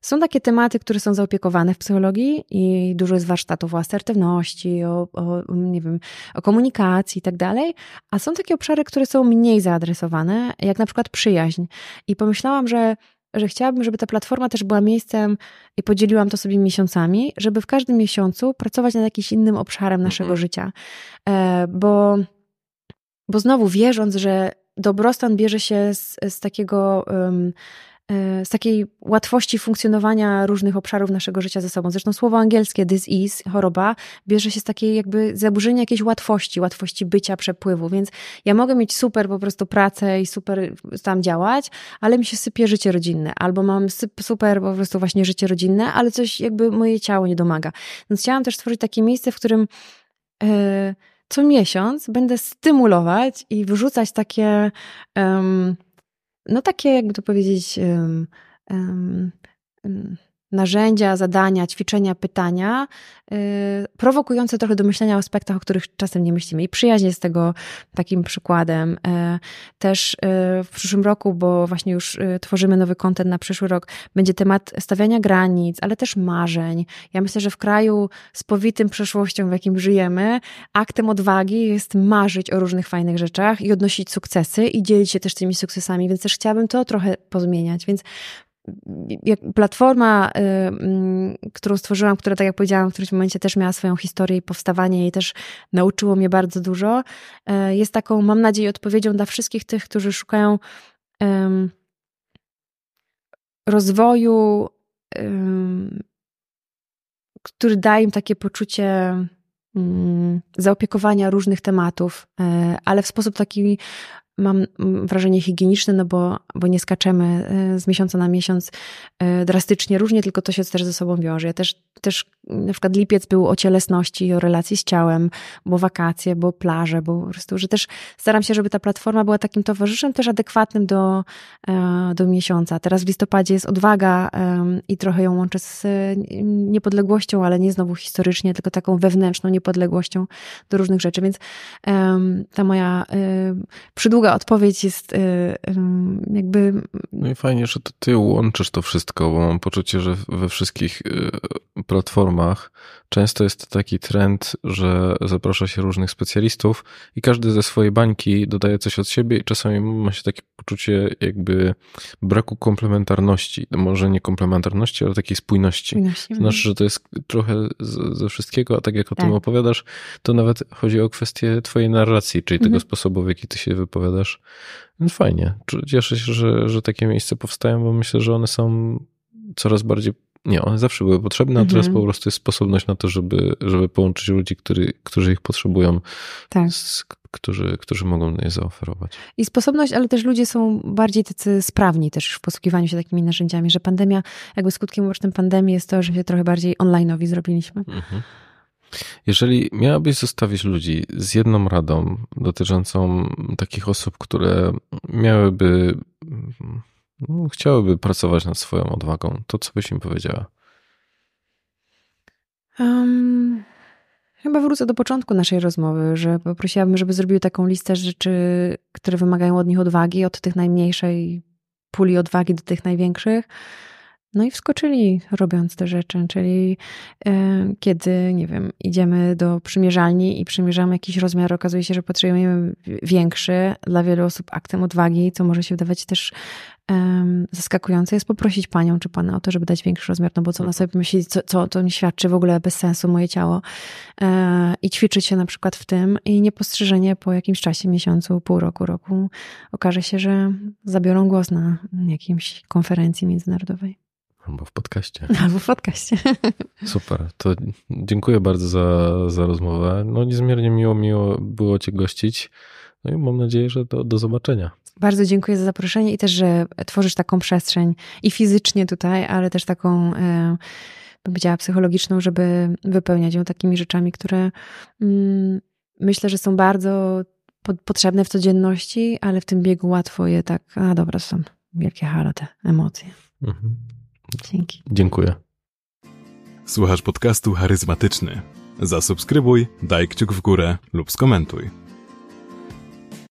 są takie tematy, które są zaopiekowane w psychologii i dużo jest warsztatów o asertywności, o, o nie wiem, o komunikacji i tak dalej, a są takie obszary, które są mniej zaadresowane, jak na przykład przyjaźń. I pomyślałam, że że chciałabym, żeby ta platforma też była miejscem i podzieliłam to sobie miesiącami, żeby w każdym miesiącu pracować nad jakimś innym obszarem naszego mhm. życia. E, bo, bo znowu wierząc, że dobrostan bierze się z, z takiego um, z takiej łatwości funkcjonowania różnych obszarów naszego życia ze sobą. Zresztą słowo angielskie is, choroba, bierze się z takiej jakby zaburzenia jakiejś łatwości, łatwości bycia, przepływu, więc ja mogę mieć super po prostu pracę i super tam działać, ale mi się sypie życie rodzinne, albo mam super po prostu właśnie życie rodzinne, ale coś jakby moje ciało nie domaga. Więc chciałam też stworzyć takie miejsce, w którym yy, co miesiąc będę stymulować i wyrzucać takie um, no takie, jakby to powiedzieć, um, um, narzędzia, zadania, ćwiczenia, pytania, yy, prowokujące trochę do myślenia o aspektach, o których czasem nie myślimy. I przyjaźń jest tego takim przykładem. Yy, też yy, w przyszłym roku, bo właśnie już yy, tworzymy nowy kontent na przyszły rok, będzie temat stawiania granic, ale też marzeń. Ja myślę, że w kraju z powitym przeszłością, w jakim żyjemy, aktem odwagi jest marzyć o różnych fajnych rzeczach i odnosić sukcesy i dzielić się też tymi sukcesami, więc też chciałabym to trochę pozmieniać. Więc platforma, y, mm, którą stworzyłam, która, tak jak powiedziałam, w którymś momencie też miała swoją historię i powstawanie i też nauczyło mnie bardzo dużo, y, jest taką, mam nadzieję, odpowiedzią dla wszystkich tych, którzy szukają rozwoju, który daje im takie poczucie mm, zaopiekowania różnych tematów, y, ale w sposób taki mam wrażenie higieniczne, no bo, bo nie skaczemy e, z miesiąca na miesiąc e, drastycznie różnie, tylko to się też ze sobą wiąże. Ja też, też na przykład lipiec był o cielesności i o relacji z ciałem, bo wakacje, bo plaże, bo po prostu, że też staram się, żeby ta platforma była takim towarzyszem też adekwatnym do, do miesiąca. Teraz w listopadzie jest odwaga i trochę ją łączę z niepodległością, ale nie znowu historycznie, tylko taką wewnętrzną niepodległością do różnych rzeczy, więc ta moja przydługa długa odpowiedź jest y, jakby. No i fajnie, że to ty łączysz to wszystko, bo mam poczucie, że we wszystkich y, platformach często jest taki trend, że zaprasza się różnych specjalistów i każdy ze swojej bańki dodaje coś od siebie i czasami ma się takie poczucie jakby braku komplementarności. No może nie komplementarności, ale takiej spójności. spójności. Znaczy, że to jest trochę ze wszystkiego, a tak jak o tak. tym opowiadasz, to nawet chodzi o kwestię twojej narracji, czyli mhm. tego sposobu, w jaki ty się wypowiadasz. Więc fajnie. Cieszę się, że, że takie miejsca powstają, bo myślę, że one są coraz bardziej nie, one zawsze były potrzebne, a teraz mhm. po prostu jest sposobność na to, żeby, żeby połączyć ludzi, który, którzy ich potrzebują tak. z którzy, którzy mogą je zaoferować. I sposobność, ale też ludzie są bardziej tacy sprawni też w posługiwaniu się takimi narzędziami, że pandemia, jakby skutkiem ubocznym pandemii jest to, że się trochę bardziej online'owi zrobiliśmy. Mhm. Jeżeli miałabyś zostawić ludzi z jedną radą dotyczącą takich osób, które miałyby, no, chciałyby pracować nad swoją odwagą, to co byś im powiedziała? Um, chyba wrócę do początku naszej rozmowy, że poprosiłabym, żeby zrobiły taką listę rzeczy, które wymagają od nich odwagi, od tych najmniejszej puli odwagi do tych największych no i wskoczyli robiąc te rzeczy, czyli e, kiedy, nie wiem, idziemy do przymierzalni i przymierzamy jakiś rozmiar, okazuje się, że potrzebujemy większy. Dla wielu osób aktem odwagi, co może się wydawać też zaskakujące, jest poprosić panią czy pana o to, żeby dać większy rozmiar, no bo co ona sobie myśli, co, co to mi świadczy w ogóle bez sensu moje ciało e, i ćwiczyć się na przykład w tym i niepostrzeżenie po jakimś czasie, miesiącu, pół roku, roku okaże się, że zabiorą głos na jakiejś konferencji międzynarodowej. Albo w podcaście. Albo w podcaście. Super. To dziękuję bardzo za, za rozmowę. No niezmiernie miło, miło było Cię gościć. No i mam nadzieję, że do, do zobaczenia. Bardzo dziękuję za zaproszenie i też, że tworzysz taką przestrzeń i fizycznie tutaj, ale też taką, e, bym powiedziała, psychologiczną, żeby wypełniać ją takimi rzeczami, które mm, myślę, że są bardzo potrzebne w codzienności, ale w tym biegu łatwo je tak, a dobra, są wielkie halo te emocje. Mhm. Dzięki. Dziękuję. Słuchasz podcastu charyzmatyczny. Zasubskrybuj, daj kciuk w górę lub skomentuj.